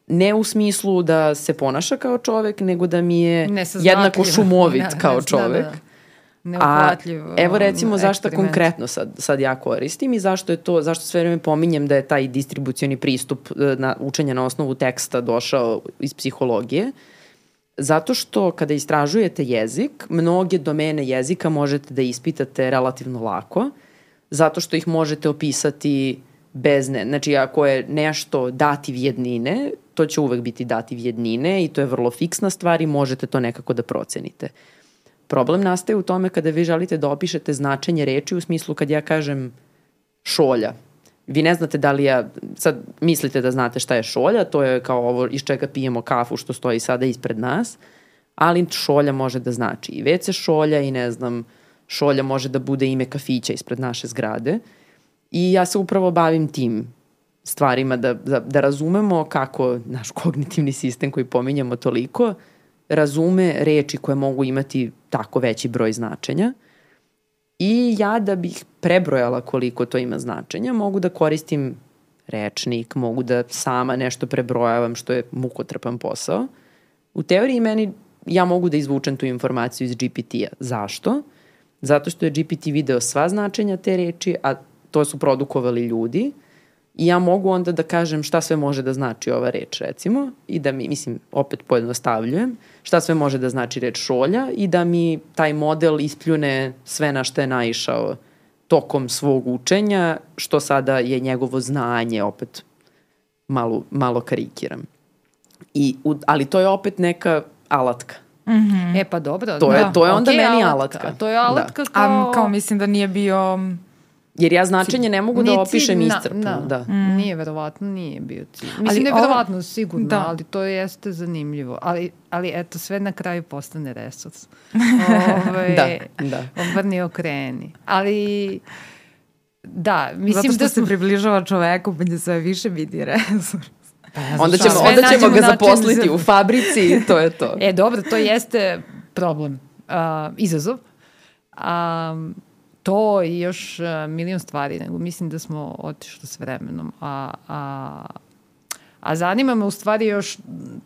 ne u smislu da se ponaša kao čovek, nego da mi je jednako šumovit Da, kao da, čovek. Da. A evo recimo um, zašto konkretno sad, sad ja koristim i zašto je to, zašto sve vreme pominjem da je taj distribucioni pristup e, na učenja na osnovu teksta došao iz psihologije. Zato što kada istražujete jezik, mnoge domene jezika možete da ispitate relativno lako, zato što ih možete opisati bez ne. Znači, ako je nešto dativ jednine, to će uvek biti dativ jednine i to je vrlo fiksna stvar i možete to nekako da procenite. Problem nastaje u tome kada vi želite da opišete značenje reči u smislu kad ja kažem šolja. Vi ne znate da li ja, sad mislite da znate šta je šolja, to je kao ovo iz čega pijemo kafu što stoji sada ispred nas, ali šolja može da znači i WC šolja i ne znam, šolja može da bude ime kafića ispred naše zgrade. I ja se upravo bavim tim stvarima da, da, da razumemo kako naš kognitivni sistem koji pominjamo toliko razume reči koje mogu imati tako veći broj značenja. I ja da bih prebrojala koliko to ima značenja, mogu da koristim rečnik, mogu da sama nešto prebrojavam što je mukotrpan posao. U teoriji meni ja mogu da izvučem tu informaciju iz GPT-a. Zašto? Zato što je GPT video sva značenja te reči, a to su produkovali ljudi i ja mogu onda da kažem šta sve može da znači ova reč recimo i da mi, mislim, opet pojednostavljujem, šta sve može da znači reč šolja i da mi taj model ispljune sve na što je naišao tokom svog učenja, što sada je njegovo znanje, opet malo, malo karikiram. I, u, ali to je opet neka alatka. E pa dobro. To je- da. to je onda Okej, meni alatka. A to je alatka kao... A kao mislim da nije bio... Jer ja značenje ne mogu da opišem cilj, na- iscrpno. Da, Da. Mm. Nije verovatno, nije bio cilj. Mislim, Ali ne ovo- verovatno, sigurno, Da. ali to jeste zanimljivo. Ali, ali eto, sve na kraju postane resurs. Ove, Da, da. Obrni okreni. Ali, da, mislim Zato što da se smo... približava čoveku, pa će sve više biti resurs. Onda Šta, ćemo, sve onda ćemo ga zaposliti za- u fabrici i to je to. E, dobro, to jeste problem, uh, izazov. Um, to i još uh, milion stvari, nego mislim da smo otišli s vremenom. A, a, a zanima me u stvari još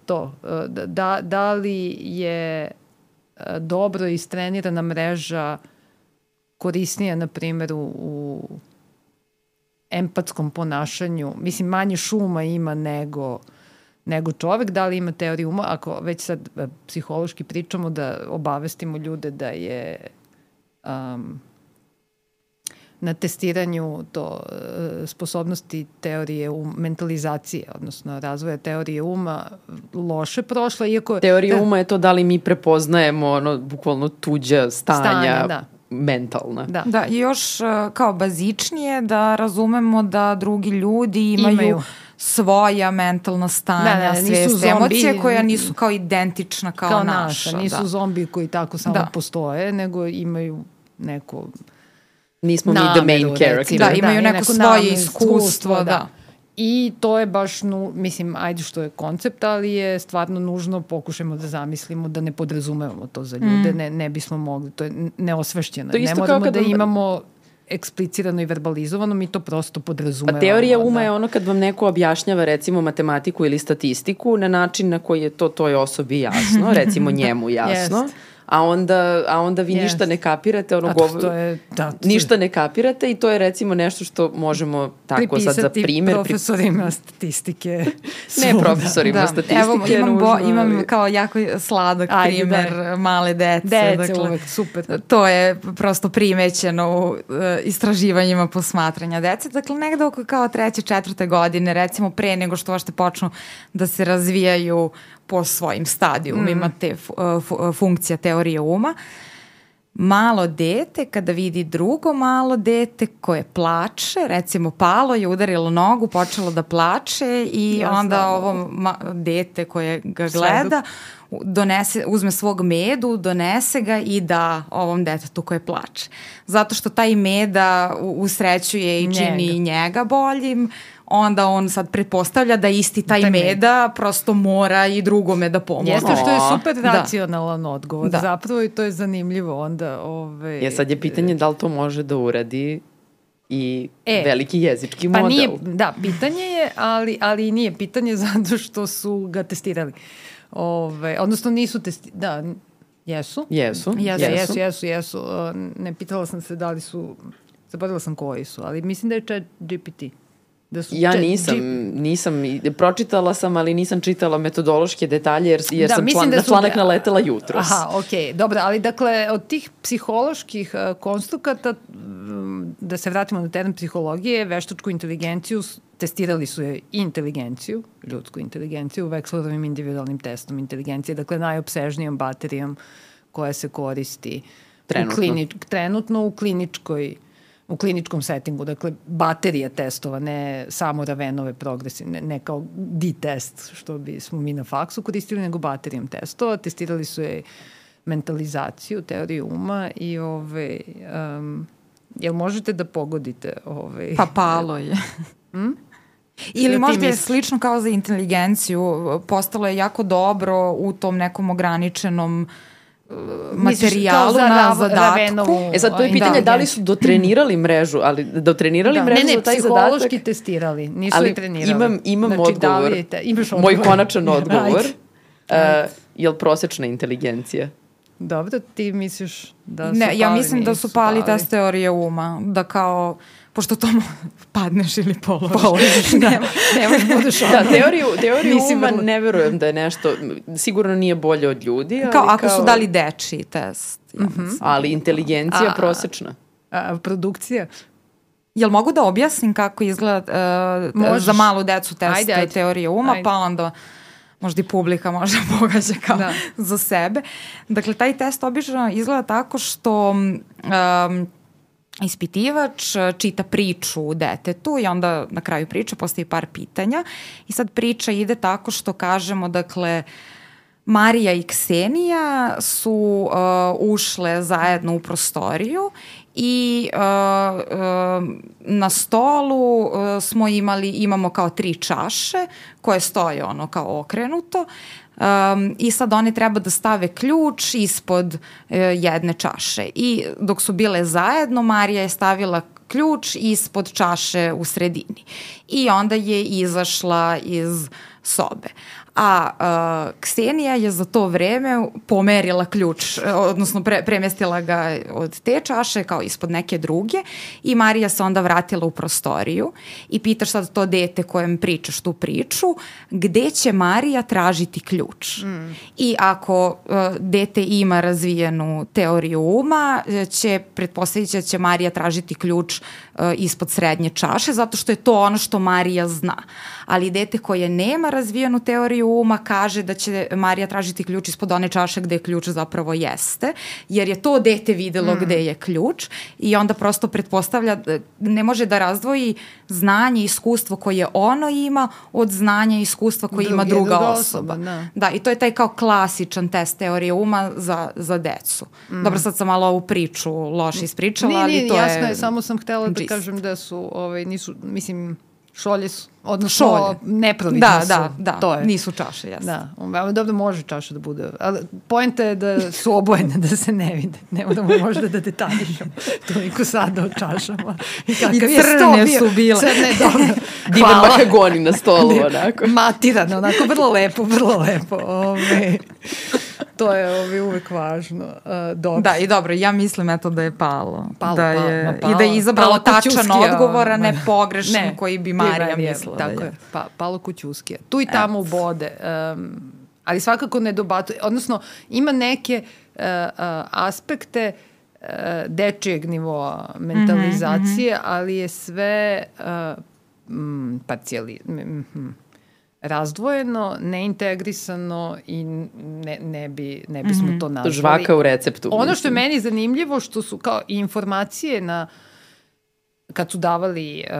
to, uh, da- da, da li je uh, dobro istrenirana mreža korisnija, na primjer, u, u empatskom ponašanju. Mislim, manje šuma ima nego nego čovek, da li ima teoriju uma, ako već sad e, psihološki pričamo da obavestimo ljude da je um, na testiranju to e, sposobnosti teorije um, mentalizacije, odnosno razvoja teorije uma loše prošla, iako... Teorija da, uma je to da li mi prepoznajemo ono, bukvalno tuđa stanja, stanja da mentalna. Da. da, i još e, kao bazičnije da razumemo da drugi ljudi imaju, imaju svoja mentalna stanja, da, da, svest, zombi, emocije koja nisu kao identična kao, kao naša. naša. Nisu da. zombi koji tako samo da. postoje, nego imaju neko Nismo nameru, mi the main character. Da, imaju da, neko svoje iskustvo, da. da. I to je baš, nu, mislim, ajde što je koncept, ali je stvarno nužno pokušajmo da zamislimo da ne podrazumevamo to za ljude, mm. ne, ne bismo mogli, to je neosvešćeno. To ne moramo da imamo eksplicirano i verbalizovano, mi to prosto podrazumevamo. A teorija uma da. je ono kad vam neko objašnjava recimo matematiku ili statistiku na način na koji je to toj osobi jasno, recimo njemu jasno. Jest a onda, a onda vi yes. ništa ne kapirate, ono govor, to je, da, to ništa ne kapirate i to je recimo nešto što možemo tako sad za primer. profesorima statistike. ne profesorima da. statistike. Evo imam, bo, imam kao jako sladak Ajde, primer da. male dece. Dece dakle, uvek, super. To je prosto primećeno u uh, istraživanjima posmatranja dece. Dakle, negde oko kao treće, četvrte godine, recimo pre nego što ošte počnu da se razvijaju po svojim stadijumima mm. te funkcija teorije uma. Malo dete, kada vidi drugo malo dete koje plače, recimo palo je udarilo nogu, počelo da plače i ja onda znam. ovo dete koje ga gleda donese, uzme svog medu, donese ga i da ovom detetu koje plače. Zato što taj meda usrećuje i čini njega, njega boljim, onda on sad pretpostavlja da isti taj da meda prosto mora i drugome da pomogne. Jeste što je super da. racionalan da. odgovor. Da. Zapravo i to je zanimljivo onda. Ove, ja sad je pitanje da li to može da uradi i e, veliki jezički pa model. Nije, da, pitanje je, ali, ali nije pitanje zato što su ga testirali. Ove, odnosno nisu testirali, da, jesu. Jesu. Jesu, jesu, jesu, jesu. Ne pitala sam se da li su, zaboravila sam koji su, ali mislim da je chat GPT. Da su ja nisam, nisam, pročitala sam, ali nisam čitala metodološke detalje jer, jer da, sam član, da na članak da, naletela jutros. Aha, okej, okay, dobro, ali dakle, od tih psiholoških uh, konstrukata, da se vratimo na teren psihologije, veštačku inteligenciju, testirali su je inteligenciju, ljudsku inteligenciju, Vexlerovim individualnim testom inteligencije, dakle najopsežnijom baterijom koja se koristi trenutno u, klini, trenutno u kliničkoj u kliničkom settingu, dakle baterija testova, ne samo ravenove progresi, ne, ne kao D-test, što bi smo mi na faksu koristili, nego baterijom testova. Testirali su je mentalizaciju, teoriju uma i ove, um, jel možete da pogodite? Ove, pa palo je. Hmm? Ili možda je slično kao za inteligenciju, postalo je jako dobro u tom nekom ograničenom uh, materijalu za na zadatku. E sad, to je pitanje da, da li su dotrenirali mrežu, ali dotrenirali da. mrežu ne, ne, za taj zadatak? Ne, ne, testirali, nisu ali je trenirali. Imam, imam znači, odgovor, da te, imaš odgovor. moj konačan odgovor. Uh, je li prosečna inteligencija? Dobro, ti misliš da su ne, pali, ja mislim da su pali, pali test teorije uma, da kao pošto to padneš ili položiš. Položiš, da. nema, nema da budeš Da, teoriju, teoriju uma ne verujem da je nešto, sigurno nije bolje od ljudi. Ali kao ako kao... su dali deči test. Ja mm -hmm. Ali inteligencija a, prosečna. A, a, produkcija? Jel mogu da objasnim kako izgleda uh, za malu decu test ajde, ajde. teorije uma, ajde. pa onda možda i publika možda pogađa kao da. za sebe. Dakle, taj test obično izgleda tako što um, ispitivač čita priču detetu i onda na kraju priče postoji par pitanja. I sad priča ide tako što kažemo dakle Marija i Ksenija su uh, ušle zajedno u prostoriju i uh, uh, na stolu uh, smo imali, imamo kao tri čaše koje stoje ono kao okrenuto Um, I sad oni treba da stave ključ ispod uh, jedne čaše. I dok su bile zajedno, Marija je stavila ključ ispod čaše u sredini. I onda je izašla iz sobe. A uh, Ksenija je za to vreme pomerila ključ, e, odnosno pre, premestila ga od te čaše kao ispod neke druge i Marija se onda vratila u prostoriju i pitaš sad to dete kojem pričaš tu priču, gde će Marija tražiti ključ? Mm. I ako uh, dete ima razvijenu teoriju uma, će pretpostaviti da će Marija tražiti ključ uh, ispod srednje čaše, zato što je to ono što Marija zna. Ali dete koje nema razvijenu teoriju uma kaže da će Marija tražiti ključ ispod one čaše gde ključ zapravo jeste, jer je to dete videlo mm. gde je ključ i onda prosto pretpostavlja, ne može da razdvoji znanje i iskustvo koje ono ima od znanja i iskustva koje Drugi, ima druga, druga osoba. osoba da. da, i to je taj kao klasičan test teorije uma za, za decu. Mm. Dobro, sad sam malo ovu priču loše ispričala, nije, nije, ali to jasno je... je, samo sam htela da kažem da su, ovaj, nisu, mislim, šolje su, odnosno šolje. nepravidne da, su. Da, da, to je. nisu čaše, jasno. Da, dobro može čaša da bude, ali pojenta je da su obojene, da se ne vide. Ne moramo možda da detaljišem toliko sada o čašama. I, kakav I crne je su bile. Crne, dobro. Divan makagoni na stolu, onako. Matirano, onako, vrlo lepo, vrlo lepo. Ove to je ovi uvek važno. Uh, dobro. Da, i dobro, ja mislim eto da je palo. palo da je, palo, I da je izabrala tačan odgovor, a ne pogrešan ne, koji bi Marija mislila. Tako da je. Pa, palo kućuskije. Tu i tamo Et. bode. Um, ali svakako ne dobatuje. Odnosno, ima neke uh, uh, aspekte uh, dečijeg nivoa mentalizacije, mm -hmm. ali je sve uh, mm, parcijali... Mm, razdvojeno, neintegrisano i ne, ne, bi, ne bismo mm -hmm. to nazvali. Žvaka u receptu. Ono što je meni zanimljivo, što su kao informacije na kad su davali uh,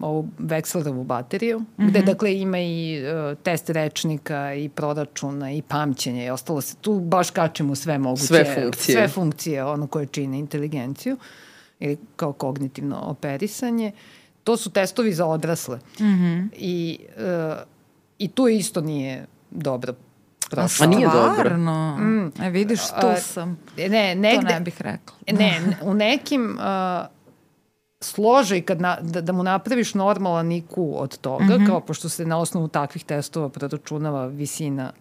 ovu Vexlerovu bateriju, mm -hmm. gde dakle ima i uh, test rečnika i proračuna i pamćenje i ostalo se, tu baš kačemo sve moguće. Sve funkcije. Sve funkcije, ono koje čine inteligenciju ili kao kognitivno operisanje. Uh, to su testovi za odrasle. Mm -hmm. I, uh, I tu isto nije dobro prošlo. A nije dobro. Mm. E vidiš, tu sam. Ne, negde, to ne bih rekla. Ne, u nekim uh, složaj kad na, da, da mu napraviš normalan IQ od toga, mm -hmm. kao pošto se na osnovu takvih testova proračunava visina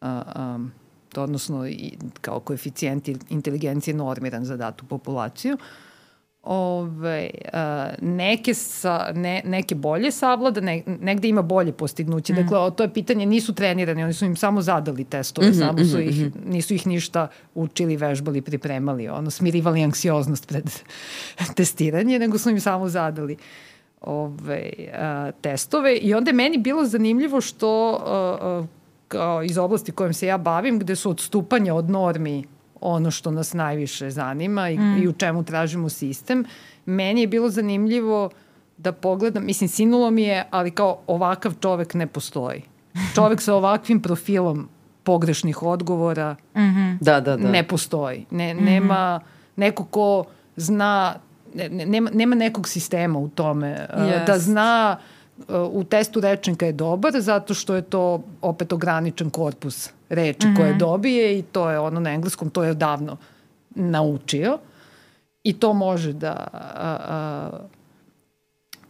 uh, um, odnosno i, kao koeficijent inteligencije normiran za datu populaciju, uh, ove, neke, sa, ne, neke bolje savlada, ne, negde ima bolje postignuće. Mm. Dakle, to je pitanje, nisu trenirani, oni su im samo zadali testove, mm -hmm, samo su mm -hmm. ih, mhm. nisu ih ništa učili, vežbali, pripremali, ono, smirivali anksioznost pred testiranje, nego su im samo zadali ove, uh, testove. I onda je meni bilo zanimljivo što uh, uh, kao iz oblasti kojom se ja bavim, gde su odstupanja od normi ono što nas najviše zanima i, mm. i u čemu tražimo sistem. Meni je bilo zanimljivo da pogledam, mislim, sinulo mi je, ali kao ovakav čovek ne postoji. Čovek sa ovakvim profilom pogrešnih odgovora mm -hmm. da, da, da. ne postoji. Ne, mm -hmm. Nema neko ko zna, ne, nema, nema nekog sistema u tome. Yes. Da zna u testu rečnika je dobar zato što je to opet ograničen korpus reči mm -hmm. koje mhm. dobije i to je ono na engleskom, to je davno naučio i to može da a, a,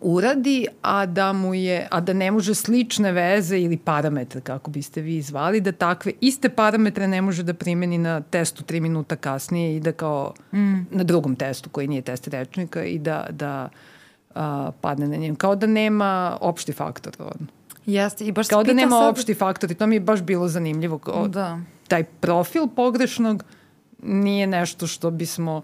uradi, a da mu je, a da ne može slične veze ili parametre, kako biste vi zvali, da takve iste parametre ne može da primeni na testu tri minuta kasnije i da kao mm. na drugom testu koji nije test rečnika i da, da a, padne na njem. Kao da nema opšti faktor. On. Jeste, i baš Kao da nema sad... opšti faktor i to mi je baš bilo zanimljivo. Kao, da. Taj profil pogrešnog nije nešto što bismo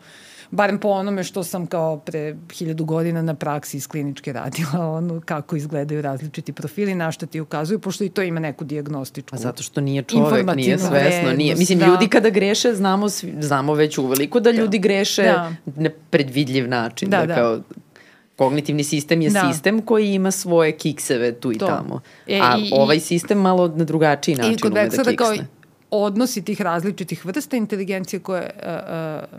barem po onome što sam kao pre hiljadu godina na praksi iz kliničke radila, ono kako izgledaju različiti profili, na što ti ukazuju, pošto i to ima neku diagnostičku A zato što nije čovek, nije svesno, nije. Mislim, da. ljudi kada greše, znamo, znamo već uveliko da, da. ljudi greše da. na predvidljiv način, da, da, da kao Kognitivni sistem je da. sistem koji ima svoje kikseve tu i to. tamo. E, A i, ovaj sistem malo na drugačiji način i kod ume da kiksne. Kao odnosi tih različitih vrsta inteligencije koje uh, uh,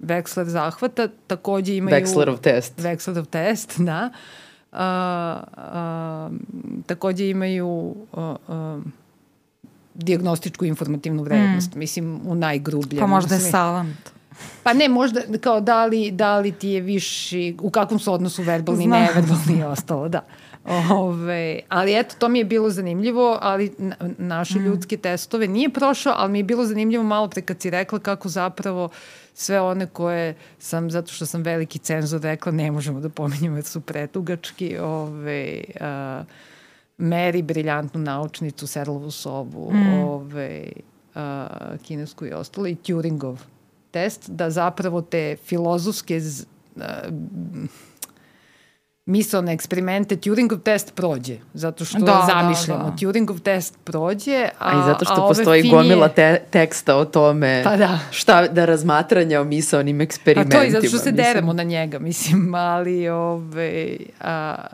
Wexler zahvata, takođe imaju... Wexlerov test. Wexlerov test, da. Uh, uh, takođe imaju uh, uh, diagnostičku informativnu vrednost, mm. mislim, u najgrubljem. Pa možda je savant. Pa ne, možda kao da li, da li ti je viši, u kakvom su odnosu verbalni, i neverbalni i ostalo, da. Ove, ali eto, to mi je bilo zanimljivo, ali na, naše mm. ljudske testove nije prošao, ali mi je bilo zanimljivo malo pre kad si rekla kako zapravo sve one koje sam, zato što sam veliki cenzor rekla, ne možemo da pominjamo jer su pretugački, ove, a, meri briljantnu naučnicu, Sedlovu sobu, mm. ove, a, kinesku i ostalo, i Turingov test, da zapravo te filozofske z, a, misalne eksperimente, Turingov test prođe, zato što da, zamišljamo. Da, da. Turingov test prođe, a, a i zato što postoji finije... gomila te, teksta o tome pa da. šta da razmatranja o misalnim eksperimentima. A to i zato što se mislim. deremo na njega, mislim, ali ove, a,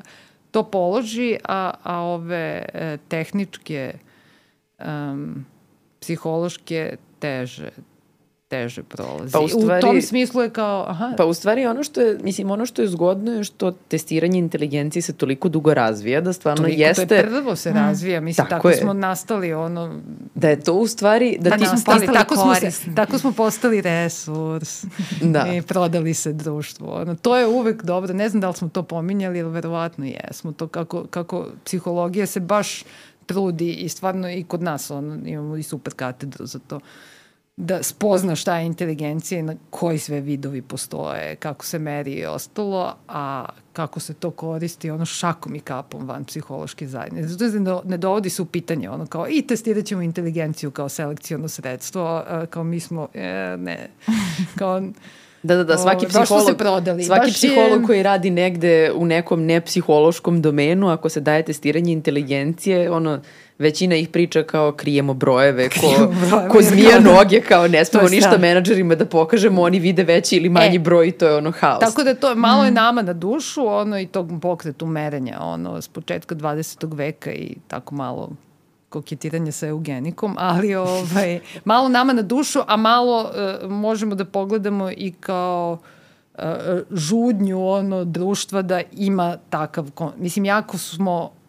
to položi, a, a ove e, tehničke, um, psihološke teže, teže prolazi. Pa u, stvari, u tom smislu je kao... Aha. Pa u stvari ono što je, mislim, ono što je zgodno je što testiranje inteligencije se toliko dugo razvija da stvarno toliko jeste... To je prvo se razvija, mislim, tako, tako smo nastali ono... Da je to u stvari... Da pa ti smo postali tako smo, se, tako smo postali resurs da. i prodali se društvu. Ono, to je uvek dobro, ne znam da li smo to pominjali, ali verovatno jesmo. To kako, kako psihologija se baš trudi i stvarno i kod nas ono, imamo i super katedru za to da spozna šta je inteligencija i na koji sve vidovi postoje, kako se meri i ostalo, a kako se to koristi ono šakom i kapom van psihološke zajednice. Zato ne dovodi se u pitanje ono kao i testirat ćemo inteligenciju kao selekcijono sredstvo, kao mi smo, e, ne, kao Da, da, da, svaki psiholog, prodali. svaki Baš psiholog je... koji radi negde u nekom nepsihološkom domenu, ako se daje testiranje inteligencije, ono, većina ih priča kao krijemo brojeve, ko, brojeve, ko zmija noge, kao ne smemo ništa menadžerima da pokažemo, oni vide veći ili manji e, broj i to je ono haos. Tako da to malo je mm. nama na dušu, ono i tog pokretu merenja, ono, s početka 20. veka i tako malo koketiranje sa eugenikom, ali ovaj, malo nama na dušu, a malo uh, možemo da pogledamo i kao uh, žudnju ono društva da ima takav, mislim, jako smo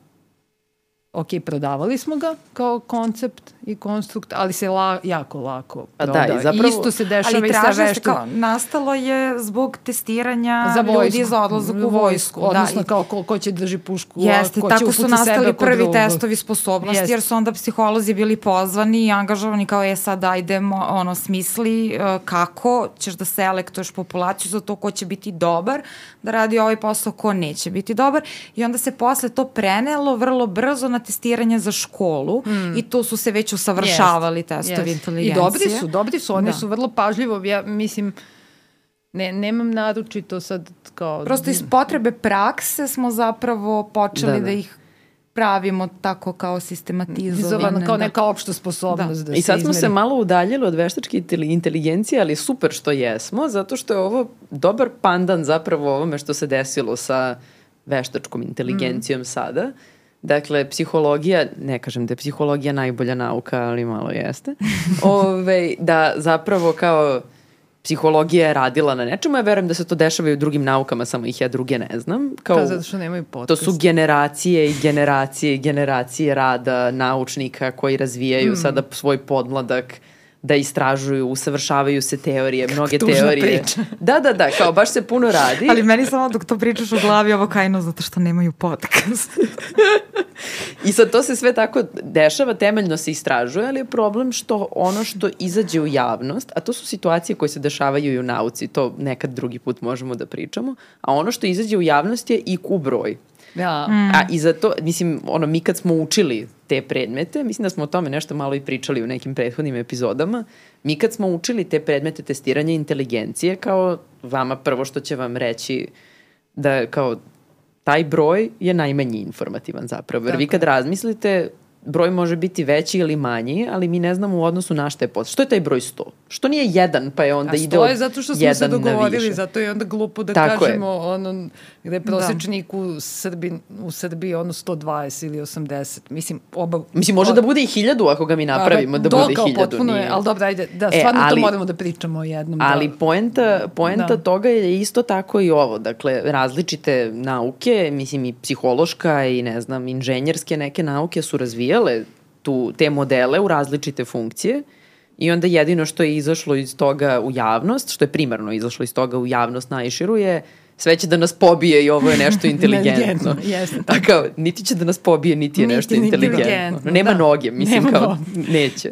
ok, prodavali smo ga kao koncept i konstrukt, ali se la, jako lako proda. Da, i zapravo, Isto se dešava i sa veštom. Kao, nastalo je zbog testiranja za vojsku, ljudi za odlazak u vojsku. Odnosno da, kao ko, ko će drži pušku, jeste, ko će tako su nastali prvi drugo. testovi sposobnosti, jeste. jer su onda psiholozi bili pozvani i angažovani kao je sad ajdemo, ono, smisli uh, kako ćeš da selektuješ populaciju za to ko će biti dobar, da radi ovaj posao, ko neće biti dobar i onda se posle to prenelo vrlo brzo na testiranje za školu mm. i to su se već usavršavali yes. testovi yes. inteligencije. I dobri su, dobri su, oni da. su vrlo pažljivo, ja mislim, ne, nemam naručito sad kao... Prosto iz potrebe prakse smo zapravo počeli da, da. da ih pravimo tako kao sistematizovano. kao da. neka opšta sposobnost da, da I sad smo izmeri. se malo udaljili od veštačke inteligencije, ali super što jesmo, zato što je ovo dobar pandan zapravo ovome što se desilo sa veštačkom inteligencijom mm. sada. Dakle, psihologija, ne kažem da je psihologija najbolja nauka, ali malo jeste, Ove, da zapravo kao psihologija je radila na nečemu, ja verujem da se to dešava i u drugim naukama, samo ih ja druge ne znam. Kao, kao zato što nemaju podcast. To su generacije i generacije i generacije rada naučnika koji razvijaju mm. sada svoj podmladak da istražuju, usavršavaju se teorije, Kako mnoge teorije. Priča. Da, da, da, kao baš se puno radi. Ali meni samo dok to pričaš u glavi ovo kajno zato što nemaju podcast. I sad to se sve tako dešava, temeljno se istražuje, ali je problem što ono što izađe u javnost, a to su situacije koje se dešavaju i u nauci, to nekad drugi put možemo da pričamo, a ono što izađe u javnost je IQ broj. Ja. Mm. A i za to, mislim, ono, mi kad smo učili te predmete, mislim da smo o tome nešto malo i pričali u nekim prethodnim epizodama, mi kad smo učili te predmete testiranja inteligencije, kao vama prvo što će vam reći da kao taj broj je najmanji informativan zapravo. Jer Tako. vi kad razmislite, broj može biti veći ili manji, ali mi ne znamo u odnosu na šta je posto. Što je taj broj 100? Što nije jedan, pa je onda ide od je zato što smo se dogovorili, zato je onda glupo da Tako kažemo je. ono, gde je prosečnik da. u, Srbi, u Srbiji ono 120 ili 80. Mislim, oba... Mislim, može od... da bude i hiljadu ako ga mi napravimo, da bude hiljadu. Potpuno nije. je, ali dobro, ajde, da, e, stvarno e, ali, to moramo da pričamo o jednom. Da. Ali da. poenta, poenta da. toga je isto tako i ovo. Dakle, različite nauke, mislim i psihološka i ne znam, inženjerske neke nauke su razvijale tu, te modele u različite funkcije i onda jedino što je izašlo iz toga u javnost, što je primarno izašlo iz toga u javnost najširu je sve će da nas pobije i ovo je nešto inteligentno. Jeste. A kao, niti će da nas pobije, niti je Niti nešto ni inteligentno. inteligentno, Nema da. noge, mislim Nema kao, noge. neće.